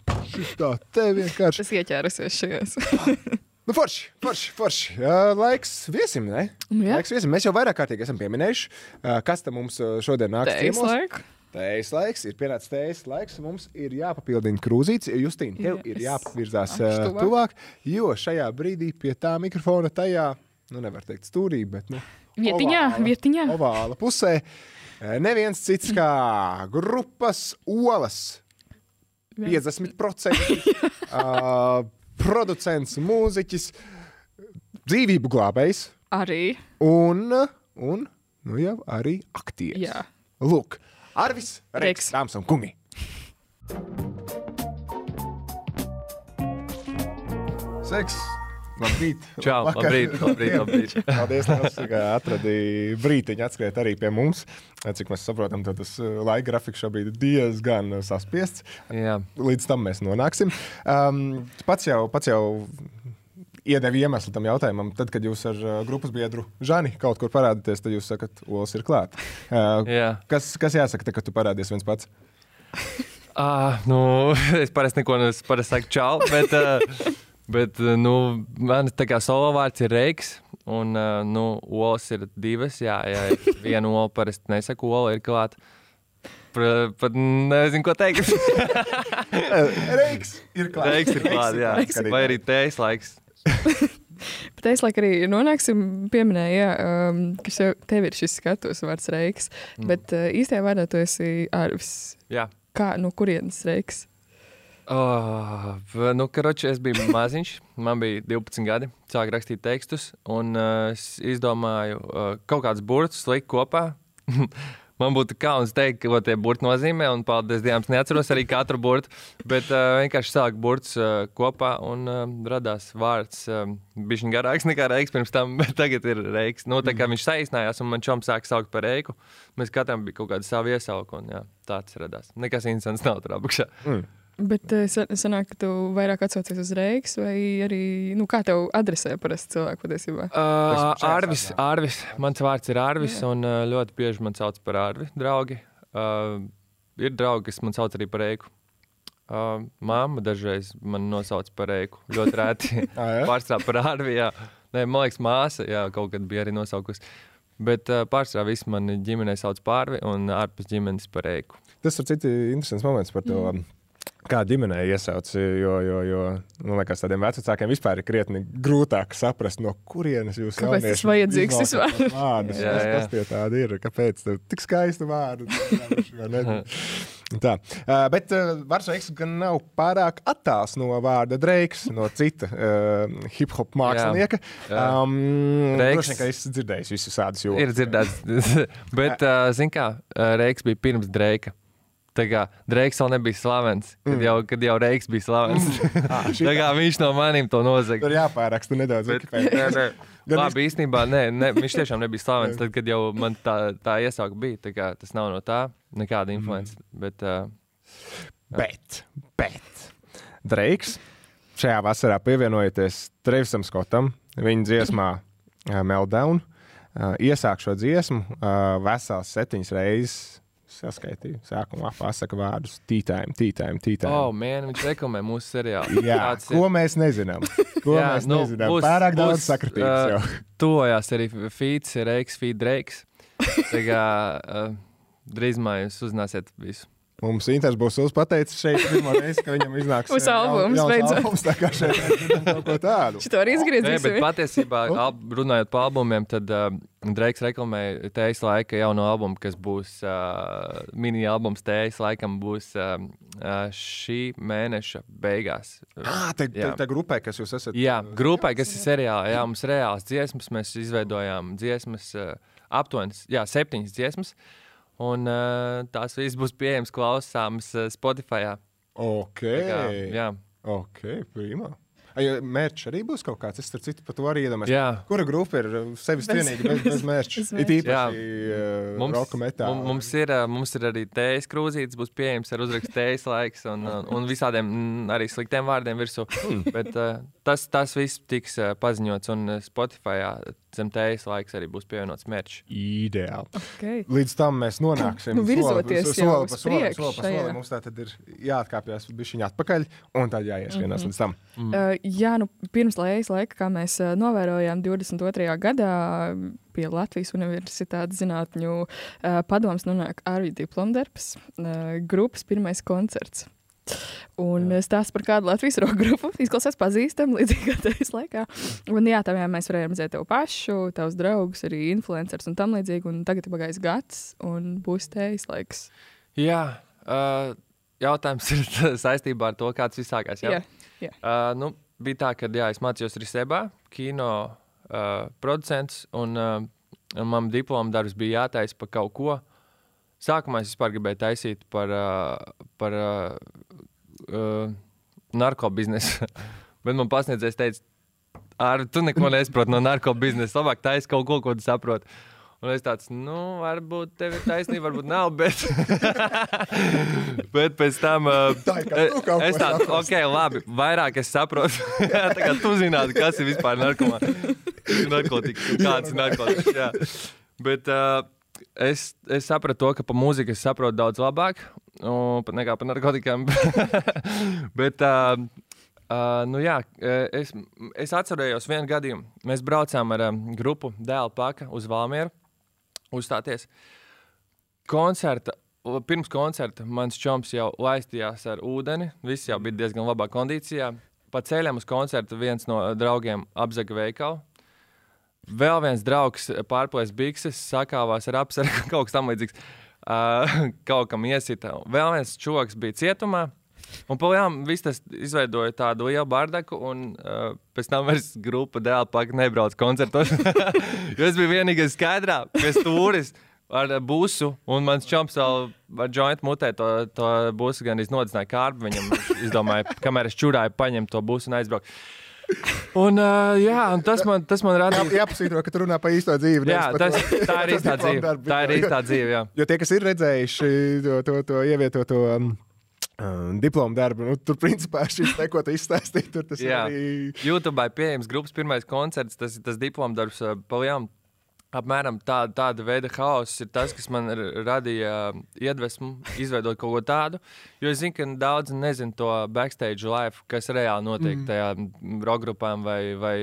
tā te vienkārši. Es ieķērusies šajos. Nu, forši, forši, forši. Uh, laiks viesim, ne? Nu, jā. Laiks viesim. Mēs jau vairāk kārtīgi esam pieminējuši, uh, kas tam mums šodien. Tējas ciemos. laiku. Tējas laiks, ir pienācis tējas laiks. Mums ir jāpapildina krūzītes. Justīna, tev ir Yes. jāpavirzās Nākšu uh, tuvāk. jo šajā brīdī pie tā mikrofona tajā, nu, nevar teikt stūrī, bet, nu, Vietiņā, ovāla- vietiņā. Ovāla pusē. Neviens cits kā grupas olas. 50% uh, producents, mūziķis, dzīvību glābējs Arī. un, un nu jau arī aktieris. Jā. Lūk, Arvis Reiks, dāmas un kungi. Seks! Labrīt! Čau, Vakar. labrīt, labrīt, labrīt. Paldies, liels, ka atradīji brīdiņu atskriet arī pie mums. Cik mēs saprotam, tad tas uh, laika grafiks šobrīd ir diezgan uh, saspiests. Jā. Līdz tam mēs nonāksim. Um, pats jau, pats jau iedevi iemeslu tam jautājumam. Tad, kad jūs ar uh, grupas biedru Žani kaut kur parādāties, tad jūs sakat, Olas ir klāt. Uh, Jā. kas, kas jāsaka, tad, kad tu parādies viens pats? Ah, nu, es parasti neko nesaku, čau, bet, uh, bet uh, nu, man tā kā solo vārds ir Reiks. Un, uh, nu, olas ir divas. Jā, jā viena ola parasti nesaku, ola ir klāta. Pat, nezinu, ko teikt. Reiks ir klāts. Reiks ir klāts, jā. Reiks ir Vai arī tējas laiks. Bet es laikam arī nonāksim, pieminēju, jā, um, ka šev, tev ir šis skatus vārds Reiks. Mm. Bet uh, īstajā vārdā tu esi Arvis. Jā. Kā, no kurienes Reiks? Oh, nu, karoči, es biju maziņš, man bija 12 gadi, sāku rakstīt tekstus, un uh, es izdomāju uh, kaut kādus burtus likt kopā. man būtu kauns teikt, ko tie burti nozīmē, un paldies Dievam, neatceros arī katru burtu, bet uh, vienkārši sāku burtus uh, kopā, un uh, radās vārds. Uh, Bija viņš garāks nekā reiks pirms tam, bet tagad ir reiks. Nu, tā kā viņš saīsinājās, un man čoms sāka saukt par reiku, mēs katram bija kaut kāda sava iesauka, un jā, tāds radās. Nekas interesants nav tur apakšā. Mm. Bet sa- sanāk, ka tu vairāk atsaucies uz Reiks, vai arī, nu, kā tev adresē parasti cilvēku patiesībā? Uh, Arvis, Arvis, mans vārds ir Arvis, un uh, ļoti bieži man sauc par Arvi, draugi. Uh, ir draugi, kas man sauc arī par Eiku. Uh, Māma dažreiz man nosauc par Eiku. Ļoti rēti. Ah, jā? Pārstāv par Arvi. Jā. Nē, man liekas, māsa jā, kaut kad bija arī nosaukusi. Bet uh, pārsvarā viss man ģimenē sauc par Arvi un ārpus ģimenes par Eiku. Tas ir cits interesants moments par to. Mm. Kā ģimenē iesauc, jo, jo, jo man liekas, tādiem vecākiem vispār ir krietni grūtāk saprast, no kurienes jūs Kāpēc tas vajadzīgs vispār? Vārdus, Jā, kas, jā. kas tie tādi ir? Kāpēc tik skaisti vārdi? Vai ne? Tā, uh, bet uh, Varsveiks gan nav pārāk attāls no vārda Dreiks, no cita uh, hip hop mākslinieka. Um, ka esi dzirdējis visus tādus joks. Ir dzirdēts, bet, uh, zināmā kā, Reiks bija pirms Dreika. Tā kā Dreiks vēl nebija slavens, kad, Mm. jau, kad jau Reiks bija slavens. Ah, šitā. tā kā viņš no maniem to nozaga. Tur jāpāraksta nedaudz. Bet, nē, nē. Labi, īstenībā nē, nē, viņš tiešām nebija slavens. Tad, kad jau man tā, tā iesauka bija, tā kā, tas nav no tā, nekāda influence. Mm. Bet, uh, Bet, bet Dreiks šajā vasarā pievienojoties Trevisam Skotam, viņa dziesmā Meltdown, iesāk šo dziesmu vesels septiņas reizes. Saskaitīju, sākumā pasaka vārdus tītājiem, tītājiem, tītājiem. oh, man, viņš reklamē mūsu seriālu. Jā, Tāds ir. ko mēs nezinām? Ko Jā, mēs nu, nezinām? Būs, Pārāk būs, daudz sakritības jau. Uh, tuvojās arī feeds, reiks, feed, reiks. Tā kā uh, drīzumā jūs uzzināsiet visu. Mums Inters būs uzpateicis šeit pirmo reizi, ka viņam iznāks Uz uh, albums, jauns beidzot. albums, tā kā šeit kaut ko tādu. Šito arī Nē, izgriezīsim. bet patiesībā, al, runājot par albumiem, tad uh, Dreiks reklamēja Tējas laika jauno albumu, kas būs uh, mini-albums Tējas laikam būs uh, uh, šī mēneša beigās. Ah, tā Jā. ir tā grupai, kas jūs esat. Jā, grupai, kas ir seriālā, jā, mums reāls dziesmas, mēs izveidojām dziesmas, uh, aptuveni jā, septiņas dziesmas, un uh, tās visas būs pieejamas klausāmas uh, Spotify. Ok. Tā kā, jā. Ok, prima. Mērķis arī būs kaut kāds. Es starp citu par to arī iedomājos. Kura grupa ir sevis Bez- cienīga bez, bez mērķa? It īpaši uh, roka metā. mum- mums, ir, mums ir arī tējas krūzītes, būs pieejams ar uzrakstu tējas laiks un, un, visādiem mm, arī sliktiem vārdiem virsū. Bet uh, tas, tas viss tiks paziņots un Spotify zem tējas laiks arī būs pievienots mērķis. Ideāli. Okay. Līdz tam mēs nonāksim. Nu, virzoties soli, jau soli, uz pa solim, priekšu soli, šajā. solim. Mums tā tad ir jāatkāpjas bišķiņā atpakaļ un tad jāieskrienās Mhm. līdz tam. Mm. Uh, jā, nu, pirms lējas laika, kā mēs uh, novērojām 22. gadā pie Latvijas Universitātes zinātņu uh, padomus nonāk arī diplomdarbs, uh, grupas pirmais koncerts. Un jā. stāsts par kādu Latvijas roka grupu izklausās pazīstami līdzīgi tevis laikā. Un jā, tam jā, mēs varējām redzēt tevi pašu, tavus draugus, arī influencerus un tam līdzīgi. Un tagad ir pagājis gads un būs tevis laiks. Jā, uh, jautājums ir saistībā ar to, kāds viss sākās. Jā, Jā, jā. Uh, nu, bija tā, ka jā, es mācījos Risebā, kino uh, producents, un uh, man diploma darbs bija jātaisa par kaut ko. Sākumā es vispār gribēju taisīt par, par uh, uh, narkobiznesu. Bet man pasniedzējs teica, Ar, tu neko nesaproti no narkobiznesa. Labāk taisi kaut ko, ko tu saproti. Un es tāds, nu, varbūt tev ir taisnība, varbūt nav. Bet, bet pēc tam. Uh, Tā ir tu kaut es tādu, ok, labi, vairāk es saprotu. Tā kā tu zinātu, kas ir vispār narkomā- narkotikas, kāds ir narkotikas. jā. Bet uh, es, es sapratu to, ka par mūziku es saprotu daudz labāk un pat nekā par narkotikām. bet, uh, Uh, nu jā, es, es atceros vienu gadījumu. Mēs braucām ar um, grupu Dēla Paka uz Valmieru uzstāties. Koncerta, pirms koncerta mans čoms jau laistījās ar ūdeni. Viss jau bija diezgan labā kondīcijā. Pa ceļam uz koncertu viens no draugiem apzaga veikalu. Vēl viens draugs pārplēs bikses, sakāvās ar apsargu, kaut kas tamlīdzīgs. Uh, kaut kam iesita. Vēl viens čoks bija cietumā. Un pagaidām viss tas izveidoja tādu lielu bardaku, un uh, pēc tam vairs grupa dēla paka nebrauc koncertos. es biju vienīgais skaidrā, pie stūris ar busu, un mans čomps vēl ar jointu mutē to, to busu gan iznodināja kārbu. Viņam izdomāja, kamēr es čurāju, paņemt to busu un aizbraukt. Un, uh, jā, un tas man, tas man radīja. Jā, jāpasītro, ka tu runā par īsto dzīvi. Jā, tas- to- tā ir īstā dzīve. diplomdarbu. Tā ir īstā dzīve, jā. Jo tie, kas ir redzējuši to, to, to ievietoto um, um, diplomu darbu, nu, tur principā šis te, ko tu izstāstīji, tur tas ir arī. YouTube pieejams grupas pirmais koncerts, tas ir tas diplomdarbs. ā, Palielam, apmēram tāda, tāda veida haoss ir tas, kas man radīja ā, iedvesmu izveidot kaut ko tādu. Jo es zinu, ka daudzi nezina to backstage life, kas reāli notiek Mm. tajā rokgrupām vai, vai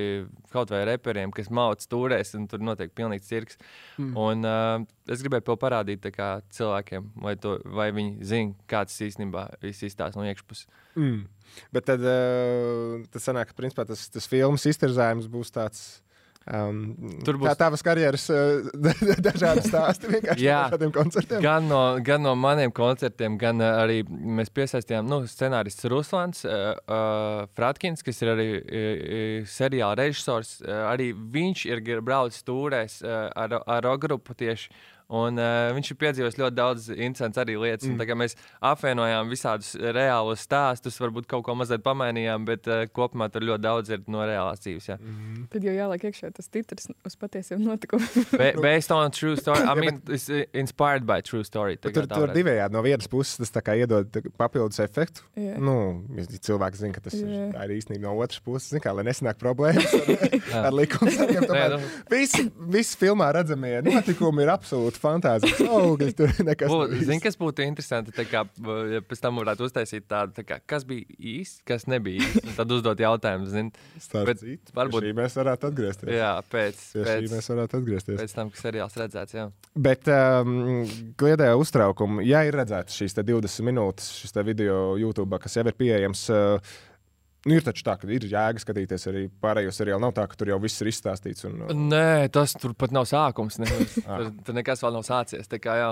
kaut vai reperiem, kas mauc stūrēs, un tur notiek pilnīgs cirks. Mm. Un, uh, es gribēju to parādīt tā kā, cilvēkiem, vai, to, vai viņi zina, kāds īstenībā viss izstāsta no iekšpuses. Mm. Bet tad, uh, tad sanāk, ka principā, tas, tas filmas izterzājums būs tāds. Um, Tur būs būs- tavas karjeras uh, dažādi stāsti vienkārši Jā. par šādiem koncertiem. Gan no, gan no maniem koncertiem, gan uh, arī mēs piesaistījām nu, scenārists Ruslans uh, uh, Fratkins, kas ir arī uh, seriāla režisors. Uh, arī viņš ir braucis stūrēs uh, ar, ar rokgrupu tieši. Un, uh, viņš ir piedzīvojis ļoti daudz interesantas arī lietas. Mm. Mm. Mēs apvienojām visādus reālus stāstus, varbūt kaut ko mazliet pamainījām, bet uh, kopumā tur ļoti daudz ir no reālās dzīves. Jā. Mhm. Tad jau jāliek iekšā tas titrs uz patiesiem notikumiem. Ba based on true story. I mean, it's uh, inspired by true story. Tur tur varētu- divējādi no vienas puses tas iedod papildus efektu. Jā. Nu, cilvēks zina, ka tas Jā. ir, tā ir īstenībā no otras puses, zin, kā, lai nesanāk problēmas ar, ar likumsargiem. Nu. Visi, visi filmā redzamie notikumi ir absolūti fantāzijas augļi. Tur nekas nav zini, īsts. kas būtu interesanti, tā kā, ja pēc tam varētu uztaisīt tādu, tā kā, kas bija īsti, kas nebija īsti. un Tad uzdot jautājumu, zini. Bet citu, varbūt mēs varētu atgriezties. Jā, pēc, pēc, šī mēs varētu atgriezties. Pēc tam, kas seriāls redzēts, jā. Bet um, kliedēja uztraukumu. Ja ir redzēts šīs te 20 minūtes, šis te video YouTube, kas jau ir pieejams. Uh, Nu, ir taču tā, ka ir jēga skatīties arī pārējo seriālu. Nav tā, ka tur jau viss ir izstāstīts. Un, uh, Nē, tas tur pat nav sākums. Ne, Ah. tur, tur nekas vēl nav sācies. Tā kā, jā,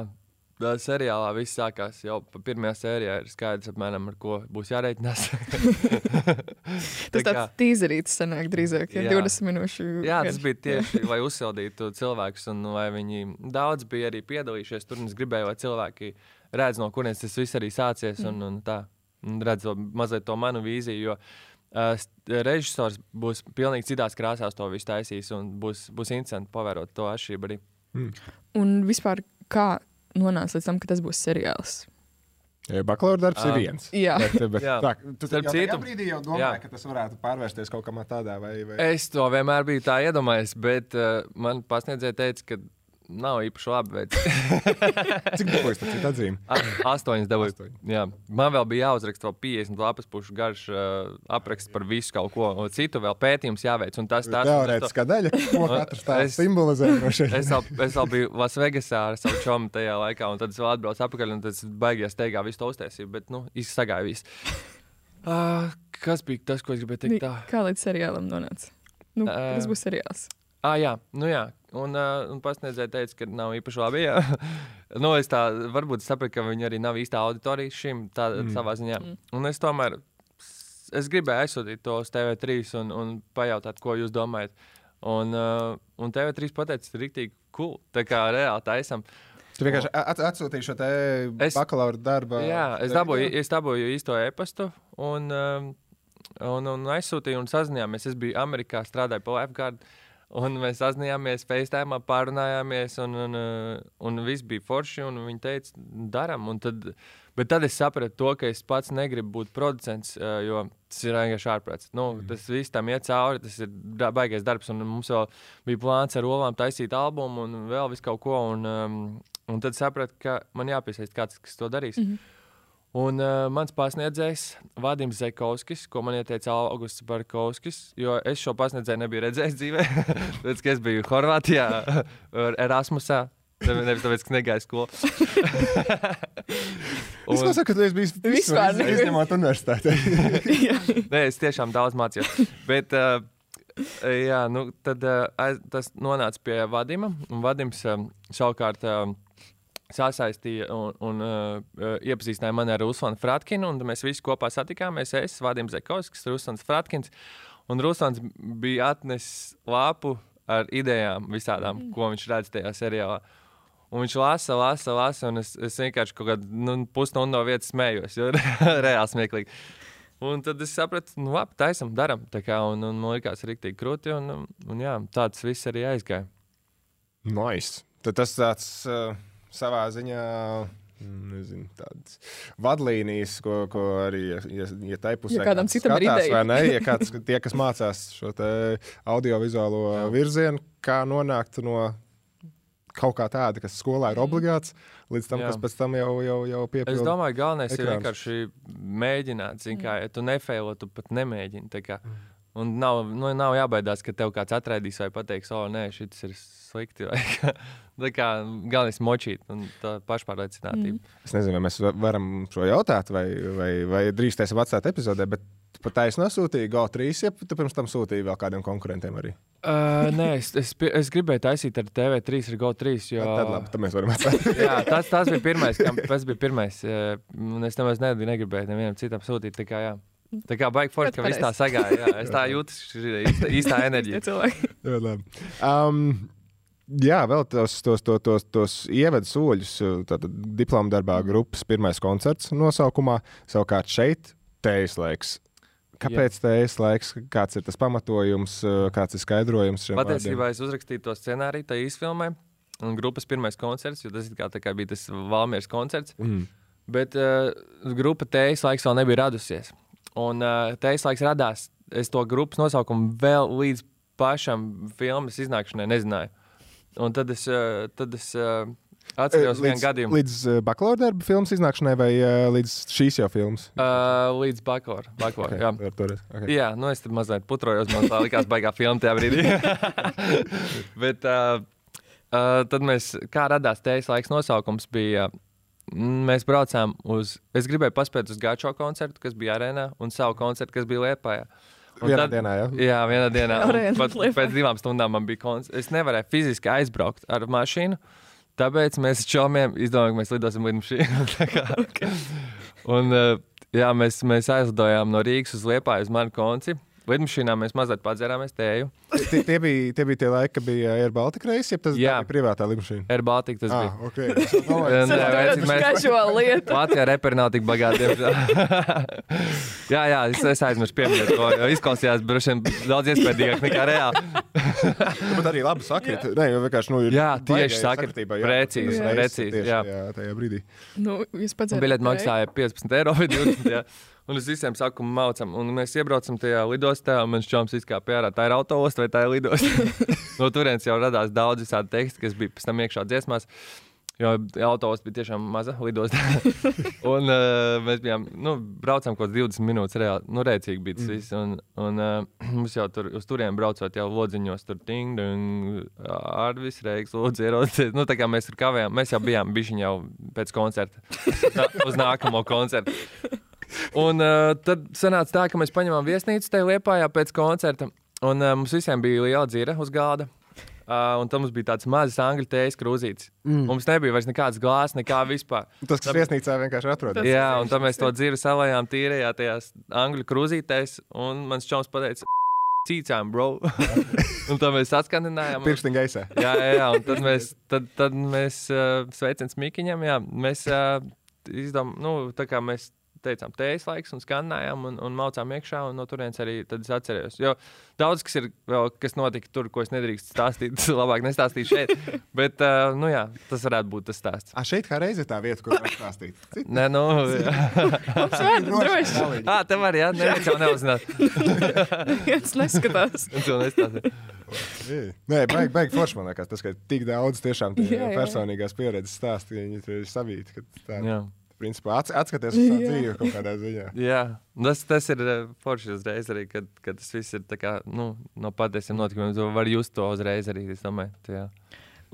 tā seriālā viss sākās jau pa pirmajā sērijā. Ir skaidrs, apmēram, ar ko būs jārēķinās. Tas tāds tīzerītis sanāk drīzāk, ja Jā. 20 minūšu. Jā, tas bija tieši, lai uzsildītu cilvēkus, un lai viņi daudz bija arī piedalījušies tur. un Es gribēju, lai cilvēki redz, no kurienes tas viss arī sācies, un, un tā, un redz to mazliet to manu vīziju. Jo Uh, režisors būs pilnīgi citās krāsās to visu taisījis, un būs, būs interesanti pavērot to atšķirību arī. Un vispār kā nonāca līdz tam, ka tas būs seriāls? Bakalaura darbs Ah. ir viens. Jā. bet, bet, Jā. tā, jau tajā citu- brīdī jau domāji, Jā. ka tas varētu pārvērsties kaut kā tādā vai. vai... Es to vienmēr biju tā iedomājies, bet uh, man pasniedzēja teica, ka nav īpaši labi. Bet... Cik dabūjis tas atzīme? Astoņas dabūju. Jā. Man vēl bija jāuzraksta vēl 50 lapas pušu garš uh, apraksts par visu kaut ko, un citu vēl pētījums jāveic. un Tas, tas, Teorētiskā daļa, ko katrs tāds simbolizē. Es vēl, es vēl biju Lasvegasā ar savu čomu tajā laikā, un tad es vēl atbraucu atpakaļ, un tas baigās steigā visu to uztaisīju, bet, nu, izsagāja viss. Uh, kas bija tas, ko es gribēju teikt? Tā? Kā līdz seriālam nonāca? Nu, Ā. tas būs seriāls. Ah, jā, nu jā. Un, uh, un pasniedzēja, teica, ka nav īpaši labi. Nu, es tā varbūt sapratu, ka viņi arī nav īstā auditorija šim tā, Mm. savā ziņā. Mm. Un es tomēr es gribēju aizsūtīt to uz TV3 un, un pajautāt, ko jūs domājat. Un, uh, un TV3 pateica, tas ir rīktīgi cool. Tā kā reāli taisam. Tu vienkārši at atsūtīji šo te Es- bakalaura darbu. Jā, es dabūju, es dabūju īsto e-pastu un, um, un, un aizsūtīju un sazinājāmies. Es biju Amerikā, strādāju pie Lifeguard. Un mēs sazinājāmies, FaceTime, pārunājāmies, un, un, un viss bija forši. un Viņi teica, darām. Bet tad es sapratu, to, ka es pats negribu būt producents, jo tas ir vienkārši ārprāts. Nu, mm. Tas viss tam iet cauri, tas ir baigais darbs. Un mums vēl bija plāns ar olām taisīt albumu un vēl visu kaut ko. Un, um, un tad sapratu, ka man jāpiesaist kāds, kas to darīs. Mhm. Un uh, mans pasniedzējs, Vadims Zekovskis, ko man ieteica Augusts Barkovskis, jo es šo pasniedzēju nebiju redzējis dzīvē. Tāpēc, ka es biju Horvātijā, Erasmusā. Nevis tāpēc, ka negāju skolu. Es nesaku, ka tu esi bijis Vispār visur, ne. izņemot universitāti. Nē, es tiešām daudz mācījos. Bet, uh, jā, nu, tad uh, tas nonāca pie Vadima. Un Vadims um, savukārt uh, sasaistīja un, un uh, iepazīstināja mani ar Ruslanu Fratkinu. un Mēs visi kopā satikāmies. Es, Vadims Zekovskis, Ruslans Fratkins. Un Ruslans bija atnesis lapu ar idejām visādām, ko viņš redz tajā seriālā. Un viņš lasa, lasa, lasa, un es, es vienkārši kaut kādu nu, pusstundu no vietas smējos, jo reāli smieklīgi. Un tad es sapratu, nu, labi, taisam, darām. Tā kā, un, un man liekas, rīktīgi krūti, un, un, un jā, tāds viss arī aizgāja. Nice. Tad tas tāds uh, savā ziņā. mm, Nezinu, tādas vadlīnijas, ko, ko arī, ja, ja, ja tai pusē Ja kādam citam ir skatās, ideja. vai ne, ja kāds, tie, kas mācās šo te audiovizuālo virzienu, kā nonākt no kaut kā tāda, kas skolā ir obligāts, līdz tam, Jā. kas pēc tam jau, jau, jau Es piepilda. domāju, galvenais ir ekrāns. vienkārši mēģināt. Zin, kā, ja tu nefeilo, tu pat nemēģini. tā kā. Un nav, nu, nav jābaidās, ka tev kāds atraidīs vai pateiks, o, nē, šis ir slikti. Tā kā galvenais ir močīt un tā pašpārliecinātība. Mm. Es nezinu, vai mēs va- varam šo jautāt, vai, vai, vai drīkstēsim atstāt epizodē, bet pat taisni nosūtīji GO3, ja tu pirms tam sūtīji vēl kādiem konkurentiem arī. Uh, nē, es, es, es gribēju taisīt ar TV3, ar GO3. Jo... Tad labi, tad mēs varam atstāt. Jā, tas, tas bija pirmais, kam, tas bija pirmais. un Es nemaz ne- negribēju nevienam citam sūtīt. Kā, jā. Tā kā baigi forši, ka viss tā sagāja. Jā, es tā jūtu, šī ir īsta, īstā enerģija. Um, jā, vēl tos, tos, tos, tos, tos ievedu soļus. Tātad diplomu darbā grupas pirmais koncerts nosaukumā. Savukārt šeit teijas laiks. Kāpēc teijas laiks? Kāds ir tas pamatojums, kāds ir skaidrojums šiem Patiesībā es uzrakstīju to scenāriju, tā īsfilmē. Un grupas pirmais koncerts, jo tas kā, tā kā bija tas Valmieras koncerts. Mm. Bet uh, grupa Tējas laiks vēl nebija radusies. Un uh, Tējas laiks radās. Es to grupas nosaukumu vēl līdz pašam filmas iznākšanai nezināju. Un tad es, uh, tad es uh, atceros vienu gadījumu. Līdz uh, bakalaura darba filmas iznākšanai vai uh, līdz šīs jau filmas? Uh, līdz bakalaura. Bakalaura, Okay, jā. toreiz, okay. jā, nu es tur mazliet putrojos. Man tā likās, baigā filma tajā brīdī. Bet uh, uh, tad mēs, kā radās tējas laiks nosaukums, bija. mm, Mēs braucām uz. Es gribēju paspēt uz Gāčo koncertu, kas bija arēnā, un savu koncertu, kas bija Liepājā. Un Vienā dienā, jā? Jā, vienā dienā. Pat, pēc divām stundām man bija koncerts. Es nevarēju fiziski aizbraukt ar mašīnu. Tāpēc mēs čomiem izdomājām, ka mēs lidosim līdz šim. Un, uh, jā, mēs, mēs aizlidojām no Rīgas uz Liepāju uz manu konci. Lidmašīnā mēs mazliet padzērāmies tēju. Tie, tie, bija, tie bija tie laiki, kad bija Air Baltica reisi, ja tas Jā. bija privātā lidmašīna. Air Baltica tas Ah, bija. ok. Es domāju, Nē, Tas vecīt, ir casual lieta. Latvijā reperi nav tik bagāti. jā, jā, es, es aizmirsu pieminēt to. jo Izklausījās droši vien daudz iespējīgāk nekā reāli. Bet arī labi sakrit. Nē, jau vienkārši nu, ir Jā, tieši jā, Precīzi, reizes precīzi, tieši jā. jā, tajā brīdī. Nu, jūs pats Biļeti maksāja 15 eiro vai 20. Un es visiem saku, mācām, un mēs iebraucam tajā lidostā, un man šķiet, ārā. Tā ir autoosta vai tā ir lidosta? no turienes jau radās daudz visādi teksti, kas bija pēc tam iekšā dziesmās. Jo autors bija tiešām maza lidostā. un uh, mēs bijām, nu, braucām kaut kādas 20 minūtes. Reāli, nu, rēcīgi bija tas viss. Un, un uh, mums jau tur uz turieni braucot, jau lodziņos tur ting, dung, Arvis, Reiks, Lūdzu, ierodas. Nu, tā kā mēs tur kavējām, mēs jau bijām bišķiņi jau pēc koncerta. Uz nākamo koncertu. Un uh, tad sanāca tā, ka mēs paņēmām viesnīcu tajā liepā pēc koncerta. Un uh, mums visiem bija liela dzīve uz gāda. Uh, un tam bija tāds mazs angļu tējas krūzītis. Mm. Mums nebija vairs nekādas glāzes, nekā vispār. Tas, kas viesnīcā vienkārši atrodas. Jā, un tad mēs to dzīvi salējām tīrajā tajās angļu krūzītēs. Un mans čoms pateica, cīcām, bro. un tad mēs atskandinājām. Pirkstiņa gaisā. jā, jā, jā, un tad mēs, tad, tad mēs uh, sveicam Mikiņam, jā, mēs uh, izdomājām, nu, tā kā mēs teicām, tējas laiks, un skanējām, un, un maucām iekšā, un no turienes arī tad es atcerējos. Jo daudz kas ir vēl, kas notika tur, ko es nedrīkstu stāstīt, labāk nestāstīt šeit. Bet, uh, nu jā, tas varētu būt tas stāsts. A, šeit kā reize ir tā vieta, kur var stāstīt. Cit- Nē, nu, Mums var, droši. Ah, tev arī, jā, neviens jau neuzzināt. Viens neskatās. To nestāstīja. Jē. Nē, baigi, baigi forši man liekas, tas, ka tik daudz tiešām tie Jā, jā, jā. personīgās pieredzes stāsti, viņi tur ir savīti. Jā. principā, ats, atskaties uz savu Jā. dzīvi kaut kādā ziņā. Jā, tas, tas ir eh, forši uzreiz arī, kad, kad tas viss ir tā kā, nu, no patiesiem notikumiem. Tu vari just to uzreiz arī. Es domāju, tu, jā.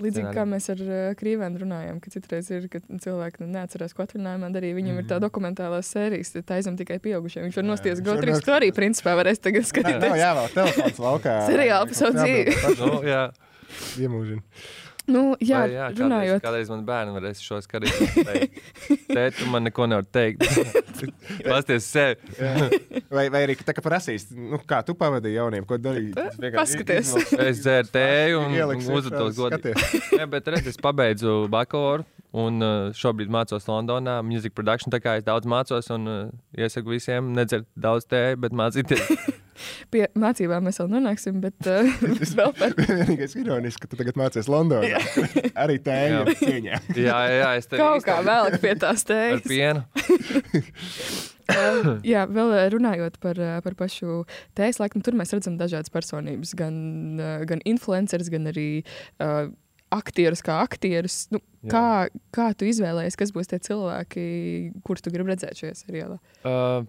Līdzīgi kā mēs ar uh, Krīvēnu runājām, ka citreiz ir, ka cilvēki nu, neatcerās, ko atvaļinājumā darīja. Viņam mm. ir tā dokumentālā sērijas, tā aizem tikai pieaugušie. Viņš var nosties viņš Go var 3 nost- Story, principā varēs tagad Nav skatīties. jāvēl telefons laukā. Seriāli par savu dzīvi. Nu, jā. Iemūžina. Nu, jā, Vai, jā kādreiz, runājot. kādreiz man bērni varēs šo skatīties. Tēt, tu man neko nevar teikt. Pasties sevi. Jā. Vai, vai arī tā kā prasīs, nu, kā tu pavadīji jaunību, ko darīji? Paskaties. Es dzēru tēju un iekšā, godīgi. Jā, bet redz, es pabeidzu bakalauru. Un uh, šobrīd mācos Londonā, Music Production. Tā kā es daudz mācos, un uh, iesaku visiem nedzert daudz tēju, bet mācīties. Pie mācībām mēs vēl nonāksim, bet uh, vēl par Vienīgais ironiski, ka tu tagad mācies Londonā. Arī ir cieņā. jā, jā, es tev kaut kā vēl pie tās Ar tējas. pienu. Um, jā, vēl eh, runājot par, eh, par pašu tējas laiku, tur mēs redzam dažādas personības. Gan, gan influencerus, gan arī uh, aktierus kā aktierus. Nu, kā, kā tu izvēlējies, kas būs tie cilvēki, kurus tu gribi redzēt šajā seriālā? Uh,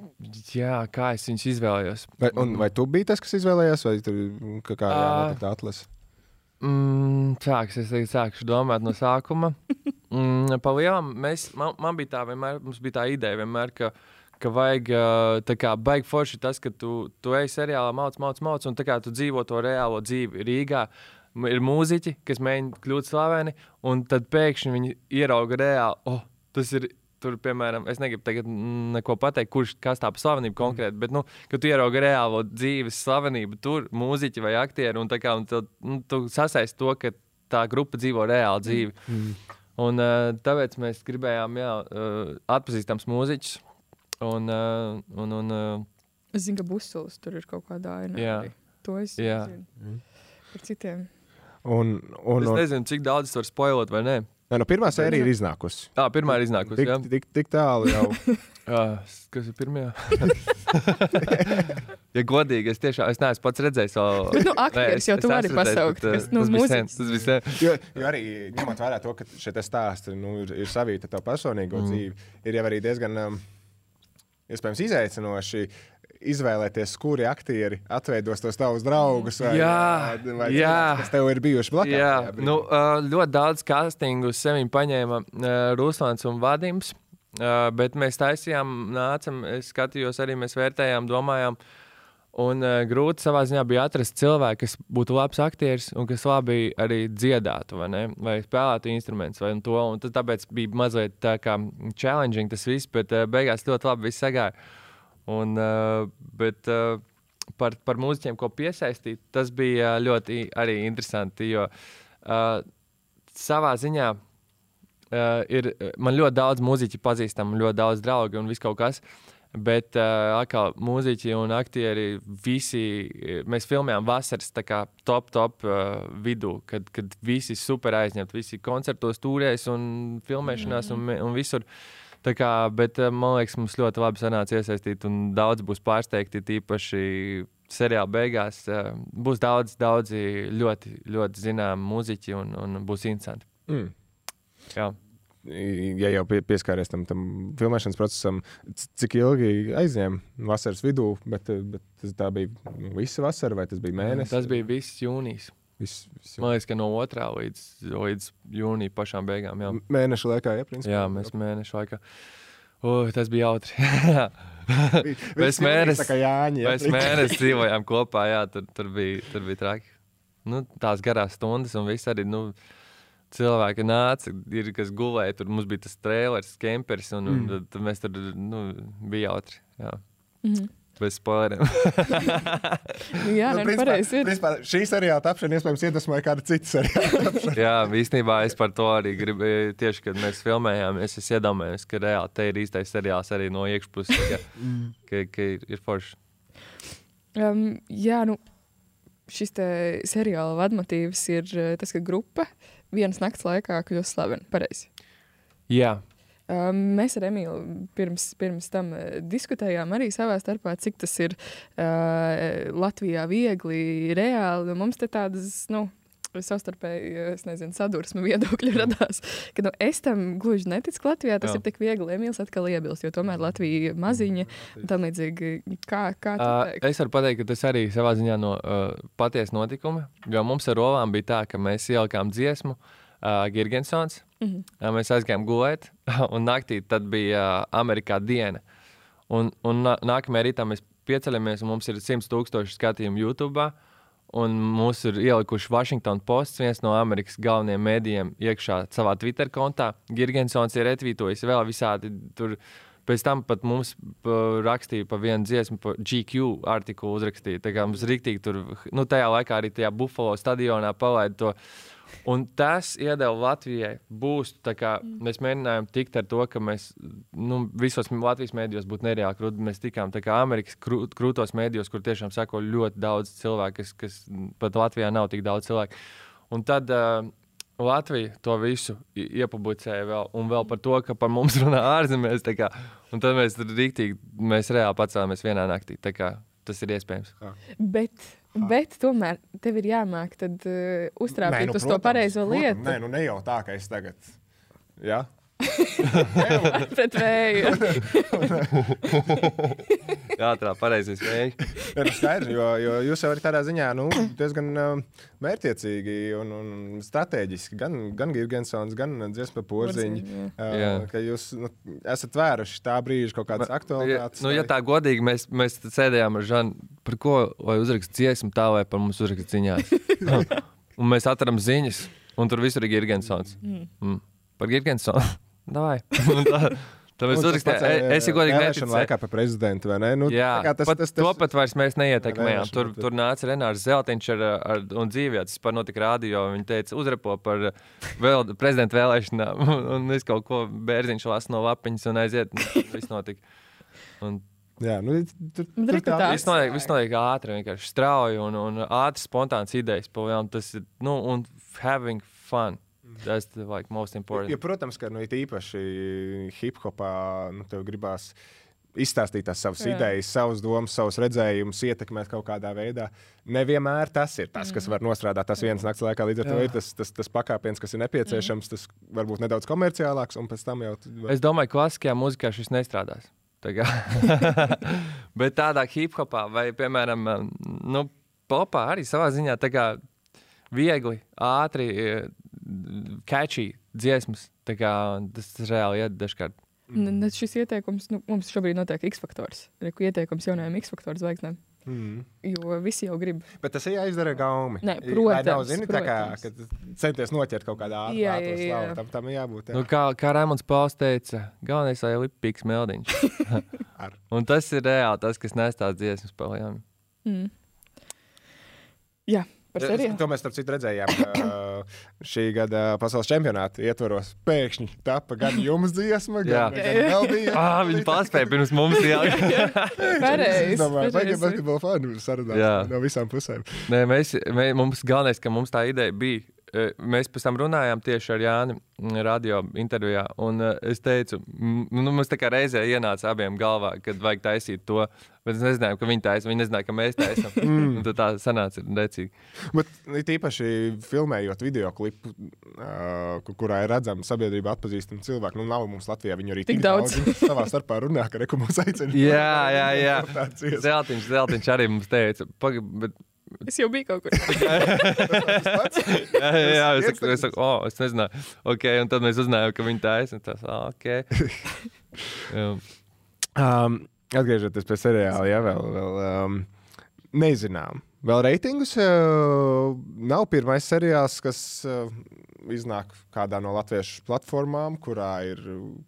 jā, kā es viņus izvēlējos. Vai, un, vai tu biji tas, kas izvēlējās, vai tur kā, kā Ā. jānotiek tā atlase? Mm, sāks, es tagad sākšu domāt no sākuma. Mm, pa lielam, mēs, man, man bija tā, vienmēr, mums bija tā ideja, vienmēr, ka, ka vajag uh, tā kā baigi forši tas, ka tu, tu ej seriālā, mauc, mauc, mauc, un tā kā tu dzīvo to reālo dzīvi Rīgā. m- Ir mūziķi, kas mēģina kļūt slaveni, un tad pēkšņi viņi ierauga reāli, oh, tas ir. Tur, piemēram, es negribu tagad mm, neko pateikt, kurš kas tā par slavenību konkrēti, bet, nu, kad tu ieraugi reālo dzīves slavenību, tur mūziķi vai aktieri, un, tā kā, un tu, nu, tu sasaisti to, ka tā grupa dzīvo reāli dzīvi. Mm. Un, tāpēc mēs gribējām jā, atpazīstams mūziķus. Un, un, un, Es zinu, ka Busulis tur ir kaut kādā ainā. Jā. arī. To es Jā. zinu. Par citiem. Un, un, es nezinu, cik daudz es varu spoilot vai nē. Nē, nu, pirmā sērija ir iznākusi. Tā pirmā ir iznākusi. Tik, jā. tik, tik tālu jau. Uh, kas ir pirmā? ja godīgi, es tiešām es neesmu pats redzējis. Vēl... Bet, nu, aktieris jau tu vari pasaukt, kas, nu, tas bija sen. Tas bija sen. Jo, jo arī ņemot vērā to, ka šie stāsti nu, ir, ir savīti ar tavu personīgo mm. dzīvi, ir jau arī diezgan um, iespējams izaicinoši. Izvēlēties, kuri aktieri atveidos tos tavus draugus, vai, Jā, vai jā. cilvēkus, kas tev ir bijuši blakus. Jā, nu, uh, ļoti daudz castingu sevi paņēma Ruslāns un Vadims. Bet mēs taisījām, nācām, es skatījos, arī mēs vērtējām, domājām. Un uh, grūti savā ziņā bija atrast cilvēku, kas būtu labs aktieris un kas labi arī dziedātu, vai, ne? vai spēlētu instrumentus. Vai un to, un tāpēc bija mazliet tā kā challenging tas viss, bet uh, beigās ļoti labi viss sagāja. Un, uh, bet, uh, par, par mūziķiem, ko piesaistīt, tas bija ļoti arī interesanti. Jo uh, savā ziņā uh, ir man ļoti daudz mūziķu pazīstami, ļoti daudz draugu un viss kaut kas. Bet uh, atkal mūziķi un aktieri visi, eh, mēs filmējām vasaras top, top uh, vidū, kad, kad visi super aizņemti, visi koncertos, tūrēs un filmēšanās un, un visur. Tā kā, bet uh, man liekas, mums ļoti labi sanāca iesaistīt un daudz būs pārsteigti, tīpaši seriāla beigās. Uh, būs daudz, daudzi ļoti, ļoti zināmi mūziķi un, un būs interesanti. Mm. Jā. Ja jau pie, pieskāries tam, tam filmēšanas procesam, cik ilgi aizņēma vasaras vidū, bet, bet tas tā bija visa vasara vai tas bija mēnesis? Tas bija viss jūnijas. Viss, viss Man liekas, ka no 2. līdz, līdz jūnija pašām beigām. Jā, mēneša laikā, ja, principā. jā mēs mēnešu laikā. Uh, tas bija jautri. mēs mēnesi, tā kā Jāņi, mēs mēnesi dzīvojām kopā. Jā, tur, tur, bija, tur bija traki. Nu, tās garās stundas un viss arī. Nu, Cilvēki nāca, ir kas gulēja, tur mums bija tas trēlers, kemperis, un, un Mm. tad, tad mēs tur nu, bija jautri. Jā. Mhm. Bez spoileriem. Jā, Nu, principā- pareizi šī seriāla tapšana iespējams iedvesmoja kādu citu seriālu. Jā, īstenībā es par to arī gribēju. Tieši kad mēs filmējām, es, iedomājos, ka reāli te ir īstais seriāls arī no iekšpuses, ka, Mm. ka, ka ir, ir forši. Um, jā, nu, šis te seriāla vadmotīvs ir eh, tas, ka grupa vienas nakts laikā kļūst slavena. Pareizi. Jā, mēs ar Emīlu pirms, pirms tam uh, diskutējām arī savā starpā, cik tas ir uh, Latvijā viegli, reāli. Mums te tādas, nu, savstarpēji, es nezinu, sadursme viedokļi radās. Ka, nu, es tam gluži neticu, Latvijā tas Jā. Ir tik viegli. Emīls atkal iebilst, jo tomēr Latvija ir maziņa tam līdzīgi. Kā, kā Uh, es varu pateikt, ka tas arī savā ziņā no uh, patiesa notikuma. Jo mums ar Rolām bija tā, ka mēs ielikām dziesmu, uh, Girgensons. Mhm. Uh, mēs aizgājām gulēt, un naktī bija Amerikā diena. Un, un nā- nākamajā rītā mēs pieceļamies, un mums ir 100 tūkstoši skatījumu YouTube. Un mūs ir ielikuši Washington Post, viens no Amerikas galvenajiem mēdījiem, iekšā savā Twitter kontā. Girgensons ir retvītojis vēl visādi tur. Pēc tam pat mums rakstīja par vienu dziesmu, par GQ artikulu uzrakstīja. Tā kā mums rīktīgi tur, nu, tajā laikā arī tajā Buffalo stadionā palaida to. Un tas iedeva Latvijai būstu. kā Mēs mēģinājām tikt ar to, ka mēs nu, visos Latvijas mēdījos būtu nereāli krūti. Mēs tikām tā kā Amerikas krū, krūtos mēdījos, kur tiešām sako ļoti daudz cilvēku, kas, kas pat Latvijā nav tik daudz cilvēku. Un tad uh, Latvija to visu iepublicēja vēl, un vēl par to, ka par mums runā ārzemēs. kā. Tad mēs tur rīktīgi, mēs reāli pacēlāmies vienā naktī. kā Tas ir iespējams. Bet, bet tomēr tev ir jāmāk tad, uh, uztrāpīt nu, uz to protams, pareizo protams. lietu. Nē, nu ne jau tā, ka es tagad. Jā. Pret vēju. Jā, tā pareizais vējš. Ir skaidrs, jo, jo jūs jau arī tādā ziņā nu, diezgan uh, mērķiecīgi un, un strateģiski. Gan, gan Gigantsons, gan dziesma porziņš. Porziņi, Uh, jā. ka jūs nu, esat vēruši tā brīža kaut kādas aktualitātes. Nu, ja tā godīgi mēs, mēs tad sēdējām ar Žanu, par ko lai uzrakst dziesmu, tā vai par mums uzrakst ziņās. un mēs atradām ziņas, un tur visur ir Gigantsons. Mm. Mm. Par Gigantsonu. Davai. Un tā, Tā mēs Un tas uzrakstījām, pats, e- es jau godīgi neticu. laikā par prezidentu, vai ne? Nu, Jā, tā kā tas, pat, tas, to pat vairs mēs neietekmējām. Tur, bet- tur nāca Renārs Zeltiņš ar, ar, un dzīvietas par notika rādio. Viņa teica, uzrepo par vēl, prezidenta vēlēšanām. Un, un es kaut ko bērziņš lasu no lapiņas un aiziet. un Viss notika. Un, Jā, nu, tur, tur tā. Viss notiek, viss notiek ātri, vienkārši strauji un, un ātri, spontāns idejas. Pavajām, tas ir, nu, un having fun. That's the like, most important. Ja, protams, ka nu, īpaši hip hopā nu, tev gribās izstāstīt tās savas Jā. Idejas, savas domas, savus redzējumus, ietekmēt kaut kādā veidā. Nevienmēr tas ir tas, kas var nostrādāt tas vienas nakts laikā. Līdz ar to Jā. ir tas, tas, tas pakāpiens, kas ir nepieciešams, tas varbūt nedaudz komerciālāks, un pēc tam jau. Es domāju, ka klasiskajā mūzikā šis nestrādās. Tā Bet tādā hip hopā vai, piemēram, nu, popā arī savā ziņā tā kā viegli, ātri, catchy dziesmas. Tā kā tas, tas reāli iet dažkārt. N- n- Šis ieteikums nu, mums šobrīd notiek X faktors. Reku ieteikums jaunajiem X faktoru zvaigznēm. Mm. Jo visi jau grib. Bet tas ir jāizdara gaumi. Nē, Vai nav, protams, zini, tā kā, protams. kad centies noķert kaut kādā slāvā, tam, tam jābūt. jā. Nu, kā kā Rēmons Pauls teica, galvenais ir lipīgs meldiņš. Ar. Un tas ir reāli tas, kas nes tās dziesmas palielināt. Mm. Jā, par seriālu. To mēs, starp citu, redzējām uh, šī gada pasaules čempionāta ietvaros. Pēkšņi tapa gan jums dziesma, gan, bija. ah, viņi pārspēja pirms mums. Jā, Pareizi, basketbola fani sarunās Jā. no visām pusēm. Nē, mēs, mē, mums galvenais, ka mums tā ideja bija. Eh, Mēs pēc tam runājām tieši ar Jāni mm, radio intervijā. Un uh, es teicu, nu, mums tā kā reizē ienāca abiem galvā, kad vajag taisīt to. Bet es nezināju, ka viņi taisa. Viņi nezināja, ka mēs taisām. Mm. Un tad tā sanāca decīgi. Bet it īpaši filmējot video klipu, uh, ku- kurā ir redzama sabiedrība atpazīstama cilvēka, nu nav mums Latvijā viņu arī Tik daudz. Viņi savā starpā runā, ka mums aicina. Jā, jā, jā. Zeltiņš, Zeltiņš arī mums teica, paga, bet Es jau biju kaut kur. jā, jā, jā, es saku, es saku, oh, es nezināju. Okay, un tad mēs uzzinājām, ka viņi taisa. un Tas, ah, okay. Um, atgriežoties pie seriāla, jā, vēl, vēl um, nezinām. Vēl reitingus uh, nav pirmais seriāls, kas uh, iznāk kādā no latviešu platformām, kurā ir,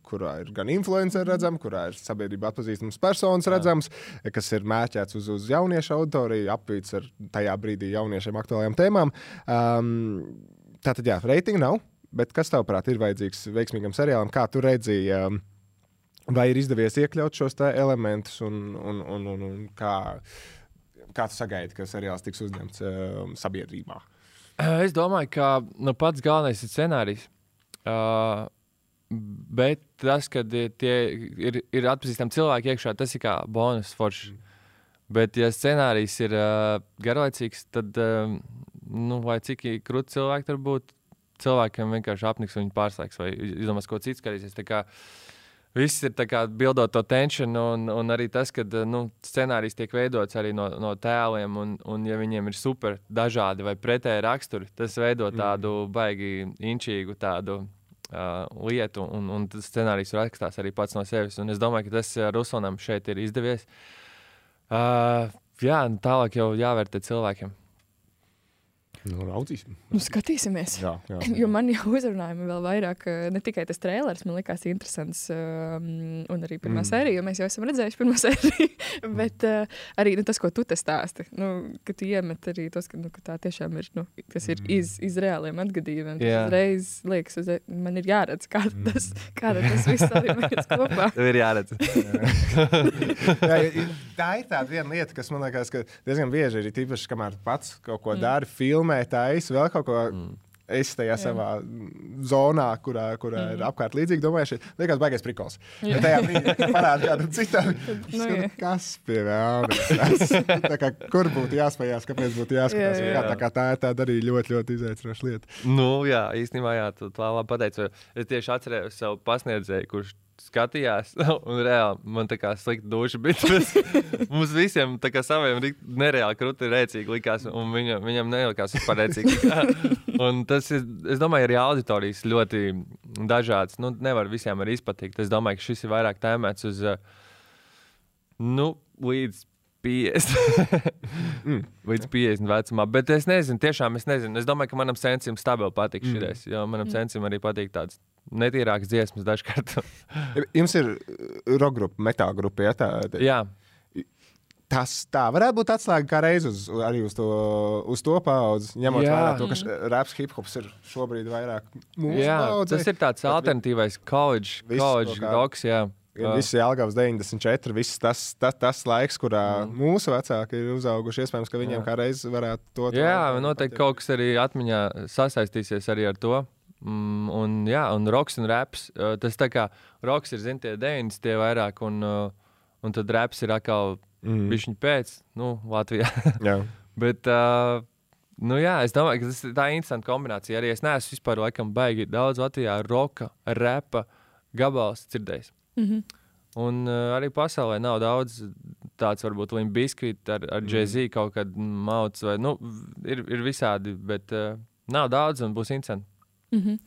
kurā ir gan influenceri redzams, kurā ir sabiedrība atpazīstams personas redzams, kas ir mērķēts uz, uz jauniešu auditoriju, apvīts ar tajā brīdī jauniešiem aktuālajām tēmām. Um, Tātad, jā, reitingu nav. Bet kas tavuprāt ir vajadzīgs veiksmīgam seriālam? Kā tu redzēji, um, vai ir izdevies iekļaut šos elementus, un, un, un, un, un kā, kā tu sagaidi, ka seriāls tiks uzņemts um, sabiedrībā? Es domāju, ka nu, pats galvenais ir scenārijs. Uh, bet tas, ka tie ir, ir atpazīstami cilvēki iekšā, tas ir kā bonus foršs. Bet, ja scenārijs ir uh, garlaicīgs, tad, uh, nu, lai cik krūti cilvēki tur būtu, cilvēkiem vienkārši apniks un viņi pārslēgs vai izdomās ko citu skatīsies. Viss ir bildot to tenšanu, un, un arī tas, ka nu, scenārijs tiek veidots arī no, no tēliem, un, un ja viņiem ir super dažādi vai pretēji raksturi, tas veido tādu baigi inčīgu tādu uh, lietu, un, un tas scenārijs rakstās arī pats no sevis. Un es domāju, ka tas Ruslānam šeit ir izdevies. Uh, jā, tālāk jau jāvērtē cilvēkiem. Nu, raudzīsim. Nu, skatīsimies. Jā, jā, jā. Jo man jau uzrunājumi vēl vairāk, eh, ne tikai tas trēlers, man likās interesants, um, un arī pirmā Mm. mm. sērija, jo mēs jau esam redzējuši pirmā sēriju. Bet uh, arī nu, tas, ko tu te stāsti, nu, ka tu iemet arī tos, ka, nu, ka tā tiešām ir, nu, tas ir iz, iz reāliem atgadījumiem. Jā. uzreiz liekas, uz, man ir jāredz, kā tas, kā tas viss arī liekas kopā. Tev ir jāredz. jā, ja- tā ir tā viena lieta, kas man liekas, ka diezgan bieži ir tīpaši, kamēr pats kaut ko Mm. dara, filmē, taisa vēl kaut ko. Mm. Es tajā Jā. savā zonā, kurā, kurā mm. ir apkārt līdzīgi, domāju, šī liekas, baigais prikols. Jā. Bet tajā brīdī, parādās kādam citam, nu, kas pie vēlams. Kur būtu jāspējās, kāpēc būtu jāskatās. Jā, Jā, jā. jā. Tā, kā tā ir tāda arī ļoti, ļoti izaicinoša lieta. Nu, jā, īstenībā, jā, tu tā labi pateici. Es tieši atcerējos savu pasniedzēju, kurš skatījās, un reāli man tā kā slikta duša bija. bet Mums visiem tā kā saviem nereāli krūti rēcīgi likās, un viņam, viņam nelikās vispār rēcīgi. un tas ir, es domāju, arī auditorijas ļoti dažāds. Nu, nevar visiem arī izpatikt. Es domāju, ka šis ir vairāk tēmēts uz, uh, nu, līdz 50. Mm. Līdz 50 vecumā. Bet es nezinu, tiešām es nezinu. Es domāju, ka manam sensim stabili patīk Mm. šis. Jo manam Mm. sensim arī patīk tāds netīrāks dziesmas dažkārt. Jums ir roka grupa, metāla grupa. Ja, tā, tā, Jā. Tas tā varētu būt atslēga kā reiz uz, arī uz to, uz to paudzi. Ņemot Jā. vērā to, ka š- raps, hip hops ir šobrīd vairāk mūsu jā, paudzei. tas ir tāds alternatīvais college, college kā- roks. Jā. Ja Viss ir Jālgavs 94, viss tas, tas, tas laiks, kurā mm. mūsu vecāki ir uzauguši. Iespējams, ka viņiem kādreiz varētu to Jā, noteikti kaut kas arī atmiņā sasaistīsies arī ar to. Mm, un, jā, un roks un raps. uh, Tas tā kā roks ir, zin, tie 90 tie vairāk, un, uh, un tad raps ir atkal Mm. bišķiņ pēc, nu, Latvijā. Jā. Bet, uh, nu jā, es domāju, ka tas ir tā interesanta kombinācija. Arī es neesmu vispār laikam baigi daudz Latvijā roka, repa gabals dzirdējis. Mhm. Un uh, arī pasaulē nav daudz tāds, varbūt, limbiskvīts ar, ar Mm. džēzi kaut kādu mauts, vai, nu, ir, ir visādi, bet uh, nav daudz un būs interesanti. Mhm.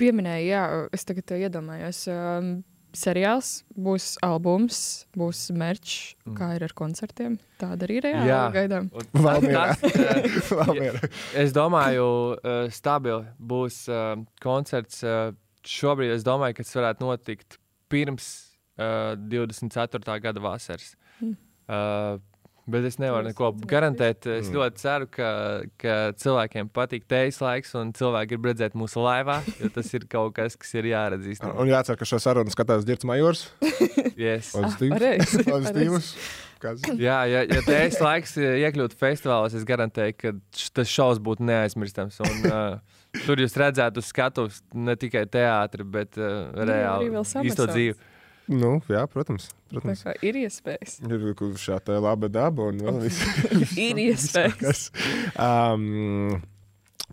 Pieminēja, jā, es tagad to iedomājos. Um, seriāls, būs albums, būs merch, mm. kā ir ar koncertiem. Tāda arī reāli gaidām. Un Valmierā. tas, es domāju, stabili būs koncerts. Šobrīd es domāju, ka tas varētu notikt pirms uh, 24. gada vasaras. Mm. Uh, Bet es nevaru neko garantēt. Es Mm. ļoti ceru, ka, ka cilvēkiem patīk teijas laiks, un cilvēki grib redzēt mūsu laivā, jo tas ir kaut kas, kas ir jāredz īstenībā. Un jācer, ka šo sarunu skatās Girts Majors. Yes. Pozitīvs. Ah, Pozitīvs. Jā, ja, ja teijas laiks iekļūtu festivālos, es garantēju, ka tas šovs būtu neaizmirstams. Un, uh, tur jūs redzētu uz skatuves ne tikai teātri, bet uh, arī reāli īsto dzīvi. Nu, jā, protams. Tā protams. kā ir iespējas. Ir šāda laba daba un vēl viss. Ir iespējas. Um,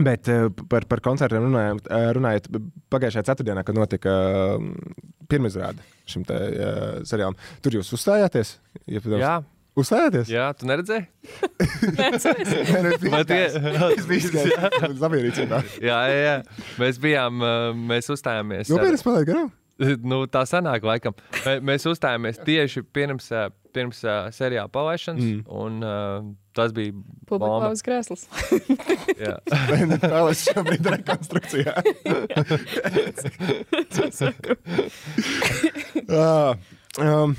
bet eh, par, par koncertiem runājot, eh, runājot pagājušajā ceturtdienā, kad notika pirmizrāde šim te, uh, seriālam, tur jūs uzstājāties? Ja, protams, Jā. Uzstājāties? Jā, tu neredzēji? Nē, nu, biju skatījis. Labierīcībā. jā, jā, jā. Mēs bijām, uh, mēs uzstājāmies. ar- Nopietni spēlēt garām? Nu, tā sanāk, laikam. Mē- Mēs uzstājāmies tieši pirms, pirms uh, seriāla palaišanas, mm. un uh, tas bija uz krēslas. Jā. Vēl es šobrīd rekonstrukcijā. Ah, um,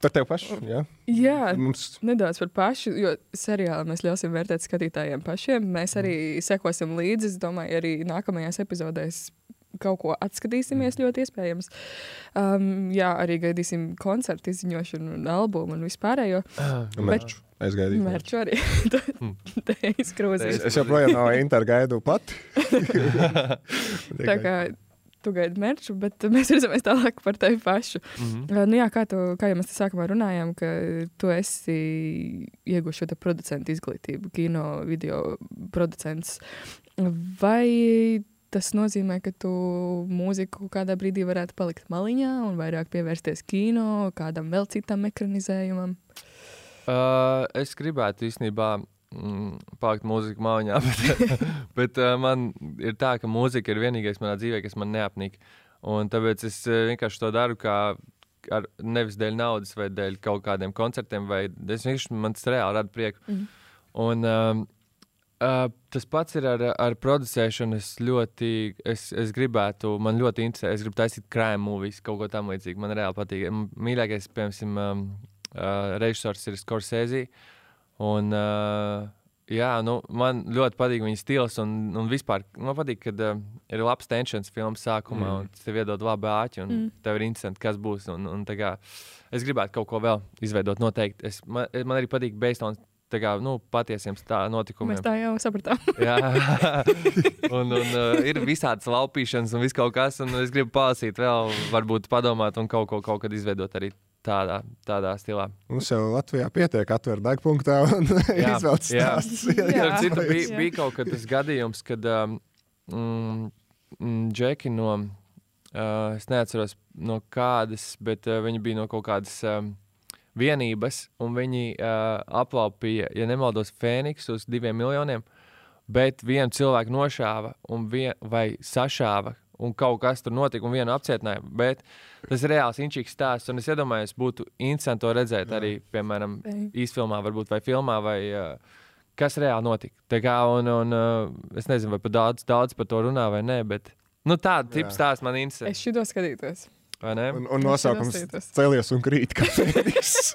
par tevi pašu. Jā. Jā, Mums nedaudz par pašu, jo seriālā mēs ļausim vērtēt skatītājiem pašiem. Mēs arī sekosim līdzi. Es domāju, arī nākamajās epizodēs kaut ko atskatīsimies ļoti iespējams. Um, jā, arī gaidīsim koncertu izziņošanu, un albumu un vispārējo. Un merču. Es gaidīju. Mērķu arī. Tā ir Es, izkrūzījis. es joprojām no Inter gaidu pati. Tā kā tu gaidi mērķu, bet mēs redzēsim tālāk par tevi pašu. Mhm. Uh, nu jā, kā, tu, kā jau mēs sākumā runājām, ka tu esi ieguvis šo producentu izglītību, kino video producents. Vai tas nozīmē, ka tu mūziku kādā brīdī varētu palikt maliņā un vairāk pievērsties kino, kādam vēl citam ekranizējumam? Uh, es gribētu īstenībā mm, palikt mūziku mājiņā, bet, bet uh, man ir tā, ka mūzika ir vienīgais manā dzīvē, kas man neapnīk. Un tāpēc es uh, vienkārši to daru kā ar, nevis dēļ naudas vai dēļ kaut kādiem koncertiem, vai es vienkārši man tas reāli rada prieku. Mhm. Un, um, uh, tas pats ir ar, ar producēšanu. Es ļoti, es, es gribētu, man ļoti interesē, es gribu taisīt krājuma mūvijas, kaut ko tam līdzīgu. Man reāli patīk. Mīļākais, piemēram, um, uh, režisors ir Scorsese. Un, uh, jā, nu, man ļoti patīk viņa stils, un, un vispār man patīk, kad uh, ir labs tensions filmas sākumā, Mm. un tev iedod labu āķi, un Mm. tev ir interesanti, kas būs. Un, un, kā, es gribētu kaut ko vēl izveidot, noteikti. Es, man, man arī patīk based on tā kā, nu, patiesiem tā notikumiem. Mēs tā jau sapratām. Jā, un, un uh, ir visādas laupīšanas un viss kaut kas, un es gribu palasīt vēl, varbūt padomāt un kaut ko kaut kad izveidot arī tādā, tādā stilā. Mums jau Latvijā pietiek atvērt degpunktā un izvēlēt stāstus. Starp citu, bija, bija kaut kad tas gadījums, kad um, mm, mm, Džeki no, uh, es neatceros no kādas, bet uh, viņi bija no kaut kādas um, vienības, un viņi uh, aplaupīja, ja nemaldos, Fēniksu uz diviem miljoniem, bet vienu cilvēku nošāva un vien, vai sašāva. Un kaut kas tur notika, un vienu apcietināja. Bet tas ir reāls inčīgs stāsts. Un es iedomājos, būtu interesanti to redzēt arī, piemēram, īsfilmā, varbūt vai filmā, vai uh, kas reāli notika. Tā kā, un, un, uh, es nezinu, vai par daudz, daudz par to runā vai nē, bet nu, tāda tipa stāsts man interesē. Es šito skatītos. Un, un nosaukums Es iedomājos. cēlies un krīt kā fēniks.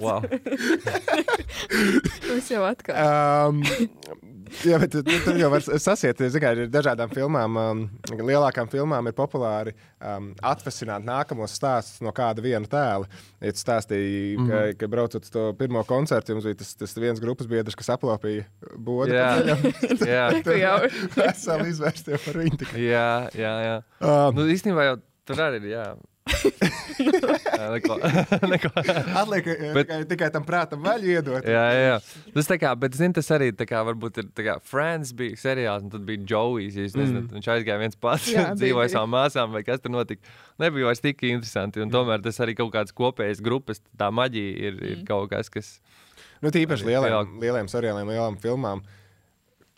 Wow. Es jau atklāju. Um, jā, bet tu, tu jau vari sasiet, kā ir dažādām filmām, um, lielākām filmām ir populāri um, atvesināt nākamos stāstus no kāda viena tēla. Ja tu stāstīji, mm Mhm. -hmm. ka, ka braucot uz to pirmo koncertu, jums bija tas, tas viens grupas biedrs, kas aplaupīja bodu. Jā. Jā. Tur Jau. veseli izvērstie par viņu. Jā, jā, jā. Um, nu, īstenībā jau tur arī ir. Jā. neko, neko. Atliek eh, Bet- tikai, tikai tam prātam vaļu iedot. Jā, jā. Tas, tā kā, bet, zini, tas arī tā kā, varbūt ir tā kā Friends bija seriāls, un tad bija Joey's. Ja jūs nezināt, Mm. viņš aizgāja viens pats, Jā, dzīvoja savām māsām, vai kas tur notika. Nebija vairs tik interesanti. Un tomēr tas arī kaut kāds kopējs grupas, tā maģija ir, ir Mm. kaut kas, kas. Nu, tīpaši lieliem, lieliem seriāliem, lielām filmām,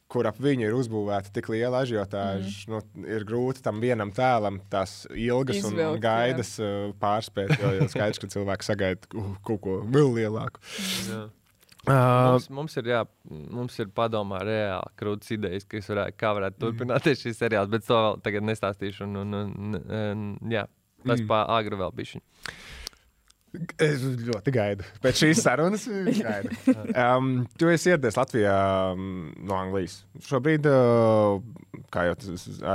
kur ap viņu ir uzbūvēta tik liela ažiotāža. Mhm. Mm. Nu, ir grūti tam vienam tēlam tās ilgas un, Izvilkt, un gaidas uh, pārspēt. Jo jau skaidrs, ka cilvēks sagaida kaut ko vēl lielāku. Jā. Uh, Mums, mums, ir, jā, mums ir padomā reāli krūtis idejas, kas varētu, kā varētu turpināties šis seriāls, bet to vēl tagad nestāstīšu. Un, un, un, un, jā, tas mm. pāri agri vēl bija. Es ļoti gaidu. Pēc šīs sarunas gaidu. Um, tu esi ieradies Latvijā um, no Anglijas. Šobrīd, uh, kā jau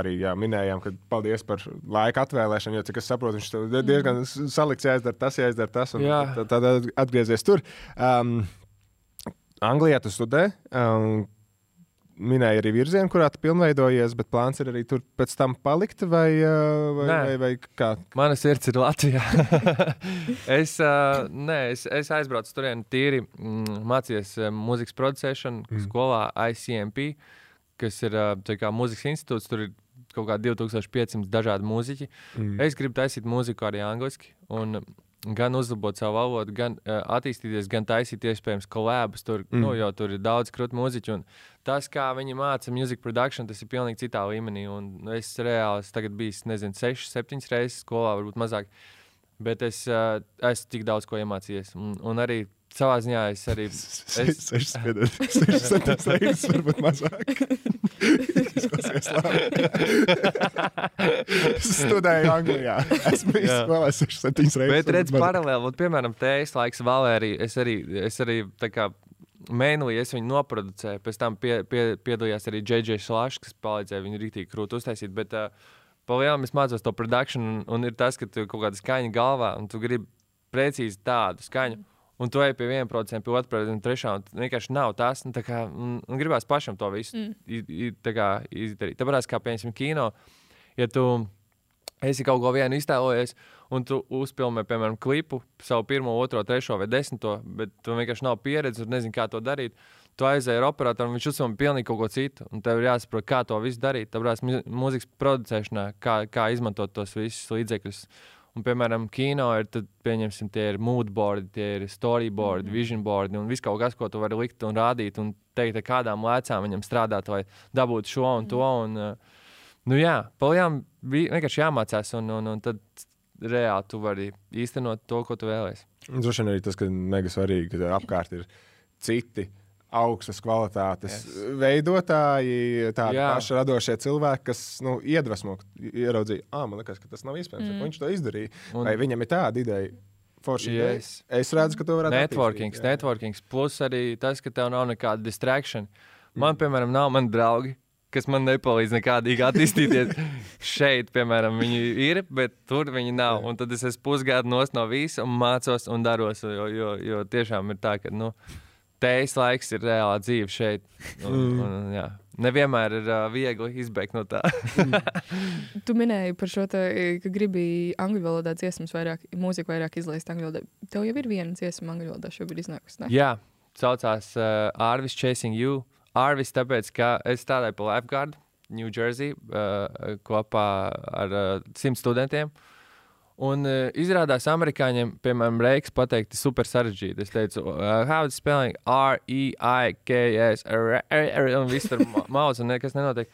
arī jā, minējām, kad paldies par laika atvēlēšanu, jo, cik es saprotu, viņš tev diezgan salikts jāizdara tas, jāizdara tas, un Jā. tad, tad atgriezies tur. Um, Anglijā tu studē. Um, Minēja arī virzienu, kurā tu pilnveidojies, bet plāns ir arī tur pēc tam palikt, vai, uh, vai, Nē. vai, vai kā? Mana sirds ir Latvijā. es, uh, nē, es, es aizbraucu tur tīri mm, mācīties uh, mūzikas producēšanu mm. skolā ICMP, kas ir kā mūzikas institūts. Tur ir kaut kādi 2500 dažādi mūziķi. Mm. Es gribu taisīt mūziku arī angliski. Un, Gan uzlabot savu valodu, gan uh, attīstīties, gan taisīt iespējams kolēbus. Tur, Mm. nu, jau tur ir daudz krūtu mūziķu. un Tas, kā viņi māca music production, tas ir pilnīgi citā līmenī. Un es reāli esmu tagad bijis, nezinu, 6, 7 reizes skolā, varbūt mazāk. Bet es uh, esmu tik daudz ko iemācījies. Un, un arī savā ziņā es arī. Es... Sešas, piedod, sešas, septiņas reizes, varbūt mazāk. Es studēju Anglijā. Esmu bijis skolā 6, 7 reizes. Bet redz, paralēli, un, piemēram, tējas laiks Valērija, es arī, es arī tā kā mēnelī es viņu noproducēju, pēc tam pie, pie, piedalījās arī JJ Slash, kas palīdzēja viņu rītīgi krūti uztaisīt, bet uh, palielam es mācos to produkciju, un, un ir tas, ka tu kaut kāda skaņa galvā, un tu gribi precīzi tādu skaņu. Un tu ej pie viena procenta, pie otrā un trešā. Un vienkārši nav tas. Un, tā kā, un, un gribās pašam to visu Mm. i- i- tā kā izdarīt. Tāpēc, kā piemēram, kino, ja tu esi kaut ko vienu iztēlojies, un tu uzpilnē, piemēram, klipu, savu pirmo, otro, trešo vai desmito, bet tu vienkārši nav pieredzes un nezini, kā to darīt. Tu aizēji ar operatoru, un viņš uzsver pilnīgi kaut ko citu. Un tev ir jāsaprot, kā to visu darīt. Tāpēc mūzikas producēšanā, kā, kā izmantot tos visus līdzekļus. Un, piemēram, kino ir, tad, pieņemsim, tie ir moodboardi, tie ir storyboardi, mm. vision boardi un viss kaut kas, ko tu vari likt un rādīt un teikt, ar kādām lēcām viņam strādāt, lai dabūtu šo un to. Un, uh, nu, jā, palielam bija vienkārši jāmācās, un, un, un tad reāli tu vari īstenot to, ko tu vēlēsies. Droši vien arī tas, ka mega svarīgi, ka apkārt ir citi augstas kvalitātes yes. veidotāji, tādi Jā. paši radošie cilvēki, kas nu, iedvesmo, ieraudzīja, ah, man liekas, ka tas nav iespējams, Mm. mm. viņš to izdarīja. Un-. Vai viņam ir tāda ideja? Forši, ideja? Yes. Es redzu, ka to varētu Networkings, attīstīt, jā. networkings, plus arī tas, ka tev nav nekāda distraction. Man, piemēram, nav mani draugi, kas man nepalīdz nekādīgi attīstīties. Šeit, piemēram, viņi ir, bet tur viņi nav. Un tad es esmu pusgadu nos no visa un mācos un daros. Jo, jo, jo tiešām ir tā, ka nu, tējas laiks ir reālā dzīve šeit. Un, Mm. un, jā. Nevienmēr ir uh, viegli izbeigt no tā. Tu minēji par šo, te, ka gribi angļu valodā dziesmas vairāk, mūziku vairāk izlaist angļu valodā. Tev jau ir viena dziesma angļu valodā šobrīd iznākusi. ne? Jā, saucās uh, Arvis Chasing You. Arvis, tāpēc, ka es strādāju pie Lifeguard, New Jersey, uh, kopā ar uh, simt studentiem. Un uh, izrādās, amerikāņiem, piemēram, reiks pateikt, ir super sarežģīti. Es teicu, uh, how is spelling R-E-I-K-S, R- R- R- un viss tur ma- mauz, un nekas nenotiek.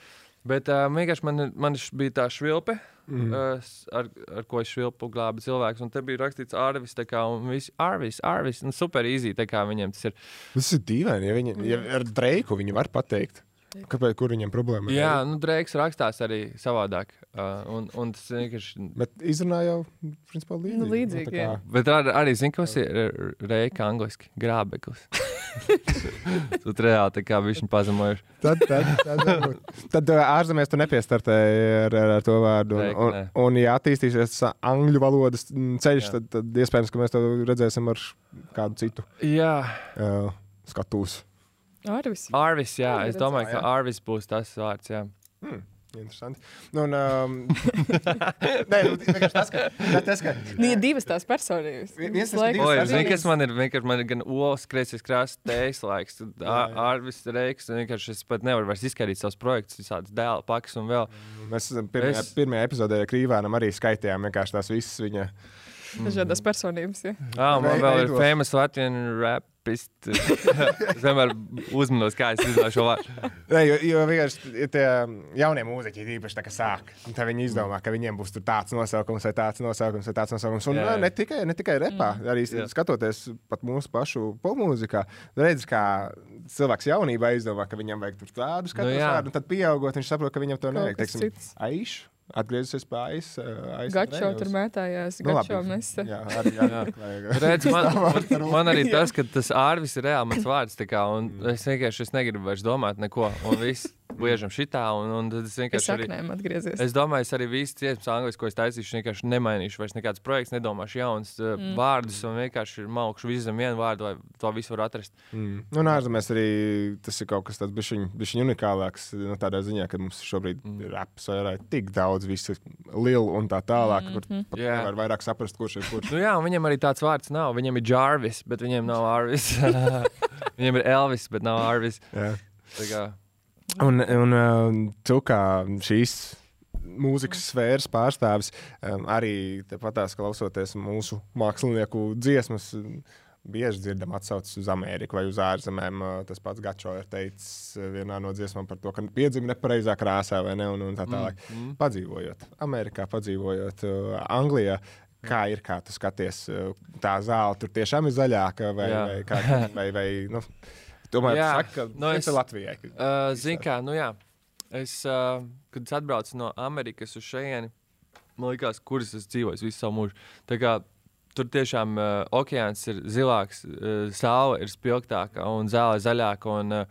Bet uh, vienkārši man, man bija tā švilpe, mm. uh, s- ar, ar ko es švilpu glābu cilvēkus. Un te bija rakstīts Arvis, tā kā, un viss Arvis, Arvis, un super easy, tā kā viņiem tas ir. Tas ir dīvaini, ja, viņi, ja ar Dreiku viņi var pateikt. Kāpēc, kur viņam problēma? ir? Jā, nu, Dreiks rakstās arī savādāk. Uh, un, un tas vienkārši. Bet izrunā jau, principā, līdzīgi. Nu, līdzīgi, tā kā-. Bet ar, arī zinu, kas ir reika angliski - grābeklis. tu reāli tā kā viņš pazemojuši. Tad, tad, tad, varbūt. tad ā, ārzemēs tu nepiestartēji ar, ar, ar to vārdu. Un, un, un, ja attīstīsies angļu valodas ceļš, tad, tad iespējams, ka mēs to redzēsim ar kādu citu Jā. uh, skatus. Arvis. Arvis, jā, es domāju, ka. Arvis būs tas vārds. Jā. Hmm. Interesanti. Nu, un, um, nē, nu, tas, ka, ne, tas, ka Nu, ir divas tās personības. viens tas, personības. zini, kas man ir? Vienkārši man ir gan olas, kreisais krāsas, tējas laiks, Arvis, reiks. un Vienkārši es pat nevaru vairs izskaidrot savus projektus, visādas dēla pakas un vēl. Mēs esam pirmajā, Es- pirmajā epizodē Krīvānam arī skaitījām vienkārši tās visas viņa. Dažādas personības. Ja. Ah, man vēl ir famous Latvijas rapists. es vienmēr uzmanos, kā es izdomāju šo vārdu. Nē, jo, jo vienkārši tie jaunie mūziķi, īpaši tā, kas sāk. un Tad viņi izdomā, ka viņiem būs tur tāds nosaukums, vai tāds nosaukums, vai tāds nosaukums. Un Jā, jā, jā. ne tikai, ne tikai repā, mm. arī Jā. skatoties pat mūsu pašu popmūzikā, redz, kā cilvēks jaunībā izdomā, ka viņam vajag tur tādu skatu Nu jā. vārdu, un tad pieaugot, viņš saprot, ka viņam to nevajag. Teiksim, aišu. Atgriezusies pie AS. Gačo tur mētājās. Nu. Gačo mesa. Jā, arī. Redz, man, man, man arī tas, ka tas ārvis ir reāli mans vārds. Kā, un es vienkārši es negribu vairs domāt neko. Un viss liežam šitā. Un, un tad es Pie vienkārši arī. saknēm atgriezies. Es domāju, es arī visu dziesmu angļuiski, ko es taisīšu, vienkārši nemainīšu. Vairs nekāds projekts, nedomāšu jauns uh, Mm. vārdus. Un vienkārši maukšu visu zem vienu vārdu, lai to visu var atrast. Mm. Nu, un ārzemēs arī tas ir kaut kas tāds bišķiņ unikālāks. Nu, tādā ziņā, ka mums šobrīd mm. ir apsvērā tik daudz visu lielu un tā tālāk, mm -hmm. Kur Jā. nevar vairāk saprast, kurš ir kurš. Nu, jā, un viņam arī tāds vārds nav. Viņam ir Jarvis, bet viņam nav Arvis. viņam ir Elvis, bet nav Arvis. Jā. Un, un uh, tu kā šīs mūzikas sfēras pārstāvis, um, arī tāpatās klausoties mūsu mākslinieku dziesmas. um, Bieži dzirdam atsauces uz Ameriku vai uz ārzemēm. Uh, Tas pats Gačo ir teicis uh, vienā no dziesmām par to, ka piedzima nepareizā krāsā vai ne, un, un tā tālāk. Mm, mm. Padzīvojot Amerikā, padzīvojot uh, Anglijā. Kā ir, kā tu skaties, tā zāle tur tiešām ir zaļāka, vai, Jā. vai, kā, vai, vai nu, tomēr Jā, saka, ka nu tas es- Latvijai. Uh, Zini, kā, nu jā, es, uh, kad es atbraucu no Amerikas uz šejieni, man liekas, kuras es dzīvoju visu savu mūžu. Tur tiešām uh, okeāns ir zilāks, uh, saule ir spilgtāka un zāle zaļāka. Un, uh,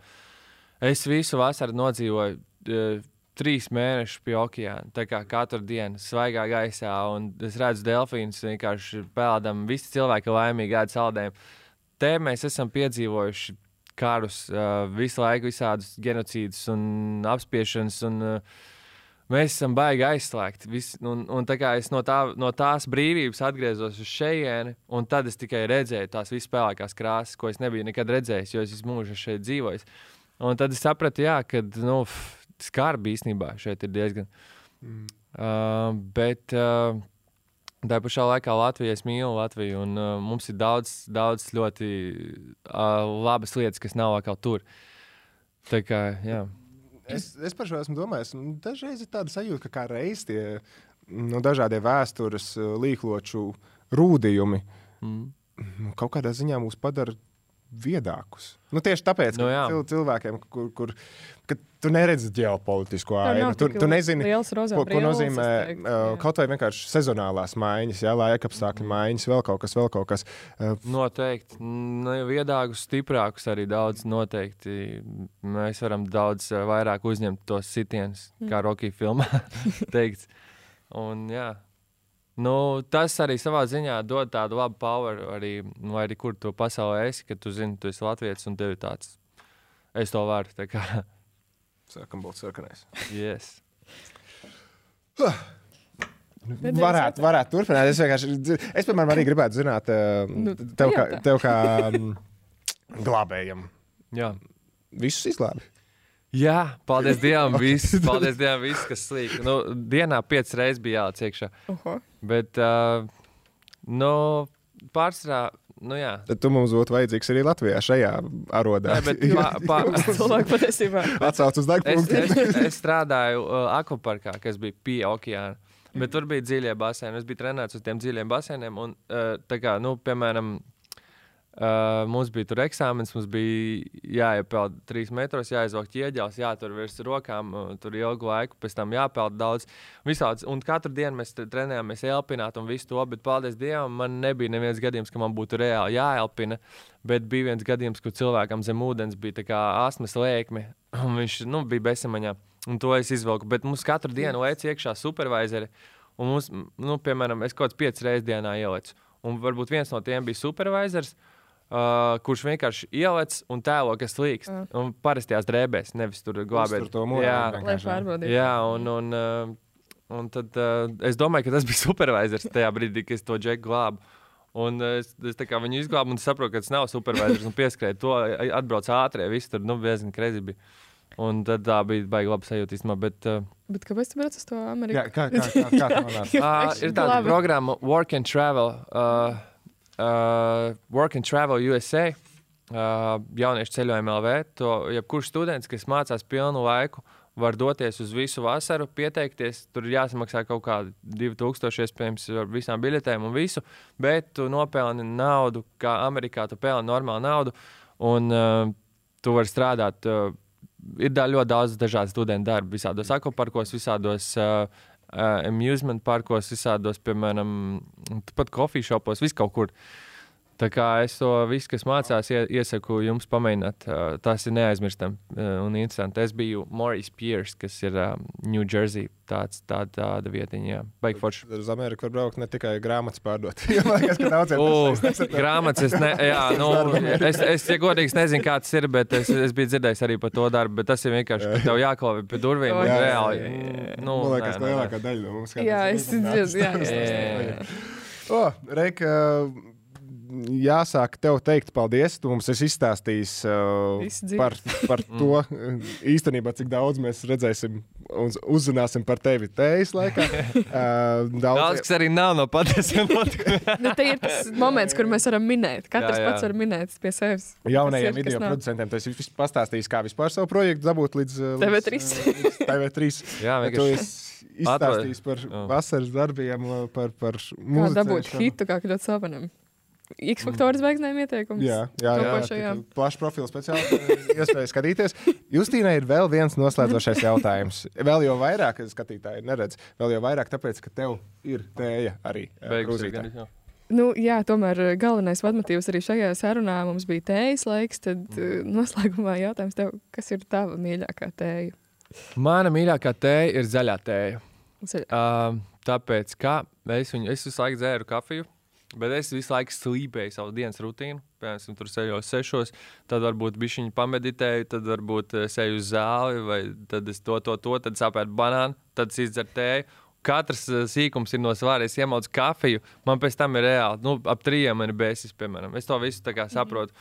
es visu vasaru nodzīvoju uh, trīs mēnešus pie okeāna. Tā kā katru dienu svaigā gaisā, un es redzu delfīnus vienkārši peldam. Visi cilvēki ir laimīgi, ēd saldējumu. Te mēs esam piedzīvojuši karus, visu laiku visādus genocīdus un apspiešanas. Un, Mēs esam baigi aizslēgti. Vis, un, un tā kā es no, tā, no tās brīvības atgriezos uz šejieni, un tad es tikai redzēju tās vispārākās krāsas, ko es nebiju nekad redzējis, jo es visu mūžu šeit dzīvoju. Un tad es sapratu, jā, ka nu, skarbi īstenībā šeit ir diezgan. Mm. Uh, bet uh, tā pašā laikā Latvija, es mīlu Latviju, un uh, mums ir daudz, daudz ļoti uh, labas lietas, kas nav vēl tur. Tā kā, jā. Es, es par šo esmu domājis. Dažreiz ir tāda sajūta, ka kā reiz tie nu, dažādie vēstures uh, līkloču rūdījumi mm. kaut kādā ziņā mūs padara viedākus. Nu, tieši tāpēc, ka Nu, cil, cilvēkiem, kur, kur ka tu neredzi ģeopolitisko ainu, tu, tu nezini, ko, ko nozīmē teiktu, uh, kaut vai vienkārši sezonālās maiņas, jā, laika apstākļu maiņas, vēl kaut kas, vēl kaut kas. Uh, Noteikti. Nu, viedākus, stiprākus arī daudz. Noteikti. Mēs varam daudz vairāk uzņemt tos sitienus, Mm. kā Rocky filmā teikts. Un, jā. Nu, tas arī savā ziņā dod tādu labu power, arī, nu, arī kur tu pasaulē esi, ka tu zini, tu esi Latvijas un tev ir tāds. Es to varu. kā. Sākam būt sarkanais. Yes. Varētu, varētu turpināt. Es vienkārši, es, piemēram, arī gribētu zināt, uh, Nu, tev, kā, tev kā um, glābējam, Jā. visus izglābi. Jā, paldies Dievam, viss, paldies Dievam, viss, kas slīd. Nu, dienā piecas reizes bija jāliec iekšā. Oho. Bet, uh, nu, pārsvarā, nu jā. Tad tu mums būtu vajadzīgs arī Latvijā šajā arodā. Nē, bet Cilvēki patiesībā. Atsauc uz Es, degpunktu. es, es strādāju uh, akvaparkā, kas bija pie okeāna. Bet tur bija dziļie baseini. Es biju trenēts uz tiem dziļiem baseiniem. Un, uh, tā kā, nu, piemēram, uh, mums bija tur eksāmenis, mums bija jāiepeld trīs metros, jāizvelk ķieģelis, jātur virs rokām, uh, tur ilgu laiku, pēc tam jāpeld daudz. Visāds. Un katru dienu mēs tre- trenējāmies elpināt un visu to, bet paldies Dievam, man nebija neviens gadījums, ka man būtu reāli jāelpina. Bet bija viens gadījums, kur cilvēkam zem ūdens bija tā kā asmas lēkme, un viņš nu, bija bezsamaņā. Un to es izvelku. Bet mums katru dienu lēca iekšā supervisori. Un mums, nu, piemēram, es kaut kāds piecas reizes dienā ielicu. Un varbūt viens no tiem bija supervisors, uh, kurš vienkārši ieliec un tēlo, kas līks. Ah. Un parastajās drēbēs, nevis tur glābēt. To moru Jā. Lai pārbaudītu. Jā, un, un, uh, un tad uh, es domāju, ka tas bija supervisors tajā brīdī, kad es to džeku glābu. Un uh, es, es tā kā viņu izglābu, un es saprotu, ka tas nav supervisors. Un pieskrēju to, atbrauc ātrie, viss tur nu, diezgan krezi bija. Un tad tā bija baigta laba sajūta īstenībā. Bet, uh, Bet kāpēc tu brauc uz to Ameriku? Jā, kā- kā- kā- kā tu nonāci? Uh, ir tāda Labi. programma, Work and Travel, uh, uh, Work and Travel USA, uh, jauniešu ceļojuma LV. To jebkurš students, kas mācās pilnu laiku, var doties uz visu vasaru, pieteikties. Tur ir jāsamaksā kaut kādi 2000, iespējams, ar visām biļetēm un visu. Bet tu nopelni naudu, kā Amerikā tu pelni normālu naudu. Un uh, tu vari strādāt. Uh, ir da, ļoti daudz dažādu studentu darbu, visādos akvaparkos, visādos uh, amusement parkos, visādos, piemēram, pat kofiju šopos, vis kaut kur. Tā kā es to visu, kas mācās, ie- iesaku jums pamēģināt. Tas ir neaizmirstami un interesanti. Es biju Morris Pierce, kas ir New Jersey. Tāds, tā, tāda vietiņa, jā. Baigi forši. Uz Ameriku var braukt ne tikai grāmatas pārdot. Liekas, nesaprot. grāmatas, es, ne, jā, nu, es, es, ja godīgi, nezinu, kā tas ir, bet es, es biju dzirdējis arī par to darbu. Bet tas ir vienkārši, ka tev jāklāj pie durvīm. Jā, un jā, reāli, jā, jā. mm, nu, Man liekas, nē, lielākā daļa no mums Jā, es dzirdu, jā, jā, jā, jā. O, Reika, jāsāk tev teikt paldies. Tu mums esi izstāstījis uh, par, par to uh, īstenībā, cik daudz mēs redzēsim un uzzināsim par tevi tējas laikā. Uh, Daudz, kas arī nav no patiesiem notikumiem. Nu, te ir tas moments, kur mēs varam minēt. Katrs Jā, jā. pats var minēt pie sevis. Jaunajiem kas ir, video producentiem tas ir pastāstījis, kā vispār savu projektu dabūt līdz, uh, TV3. līdz, uh, līdz TV3. Jā, Tu vienkārši esi izstāstījis par vasaras darbiem, uh, par, par Kā dabūt hitu, kā kļūt slavenam. X-faktoru zvaigznēm ieteikums. Jā, jā, jā, Topošajā. jā plašs profils speciāli iespēja skatīties. Justīnai ir vēl viens noslēdzošais jautājums. Vēl jau vairāk, ka skatītāji neredz, vēl jau vairāk tāpēc, ka tev ir tēja arī eh, Beigas jā. Nu, jā, tomēr eh, galvenais vadmotīvs arī šajā sarunā mums bija tējas laiks. Tad mm. noslēgumā jautājums tev, kas ir tava mīļākā tēja? Mana mīļākā tēja ir zaļā tēja. Zaļā. Uh, tāpēc, ka es, viņu, es visu laiku dzēru kafiju, bet es visu laiku slīpēju savu dienas rutīnu. Piemēram, tur sēžos sešos, tad varbūt bišķiņu pameditēju, tad varbūt eh, sēju uz zāli, vai tad es to, to, to, tad sapētu banānu, tad izdzeru tēju. Katrs eh, sīkums ir no svāra. Es iemaucu kafiju, man pēc tam ir reāli, nu, ap trījiem man ir bēsis, piemēram. Es to visu saprotu.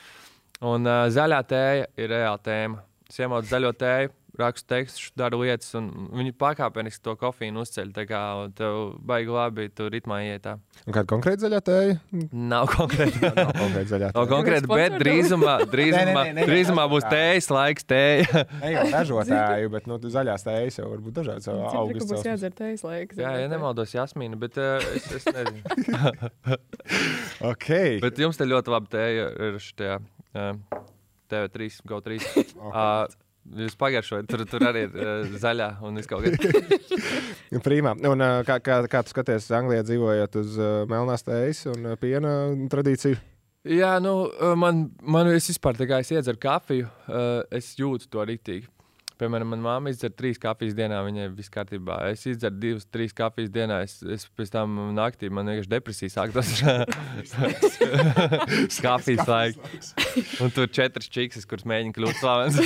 Un uh, zaļā tēja ir reāla tēma. Es iemaucu zaļo tēju, rakstu tekstus, daru lietas, un viņi pakāpeniski to kofīnu uzceļ. Tā kā tev baigi labi, tu ritmā ietā. Un kāda konkrēta zaļā tēja? Nav konkrēti. Nav konkrēti zaļā Nav tēja. konkrēti, bet drīzumā, drīzumā, Nē, nē, nē, drīzumā būs tējas laiks, tēja. Ne jau ražotāju, bet nu, zaļās tējas jau var būt dažādas. Augstas būs jādzer tējas laiks? Jā, ja nemaldos, Jasmīna, bet uh, es, es nezinu. okay. Bet jums te ļoti labi tēja ir šajā uh, TV3, GO3. Uh, jūs pagaršojat, tur, tur arī ir uh, zaļā un viss kaut kas. Prīmā. Un, ā, kā, kā, kā tu skaties, Anglijā dzīvojot uz uh, melnās tējas un ā, piena tradīciju? Jā, nu, uh, man, man vispār tā kā es iedzeru kafiju, uh, es jūtu to rītīgi. Piemēram, manā māte izdzer trīs kafijas dienā, viņai viss kārtībā. Es izdzeru divas, trīs kafijas dienā. Es, es pēc tam naktī man vienkārši depresija sākās. kafijas laiks. Un tur četras čiks, kuras mēģina kļūt slavens.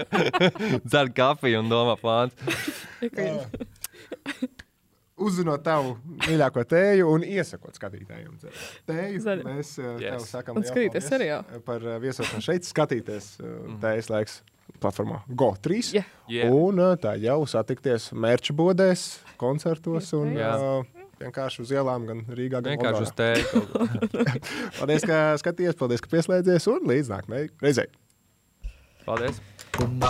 Dzer kafiju un domā plāns. Uzzinot tavu mīļāko tēju un iesakot skatītājiem tēju, Zaļu. mēs tev Yes. sakām Un skatīties lielu seriālu. paldies par ā, viesošanu šeit, skatīties ā, tējas laiks platformā GO3. Yeah. Yeah. Un tā jau satikties mērķa bodēs, koncertos un Jā. ā, vienkārši uz ielām, gan Rīgā, gan Vienkārši uz tēju. Paldies, ka skatījies, paldies, ka pieslēdzies un līdz nākamajai reizei. Paldies! Pum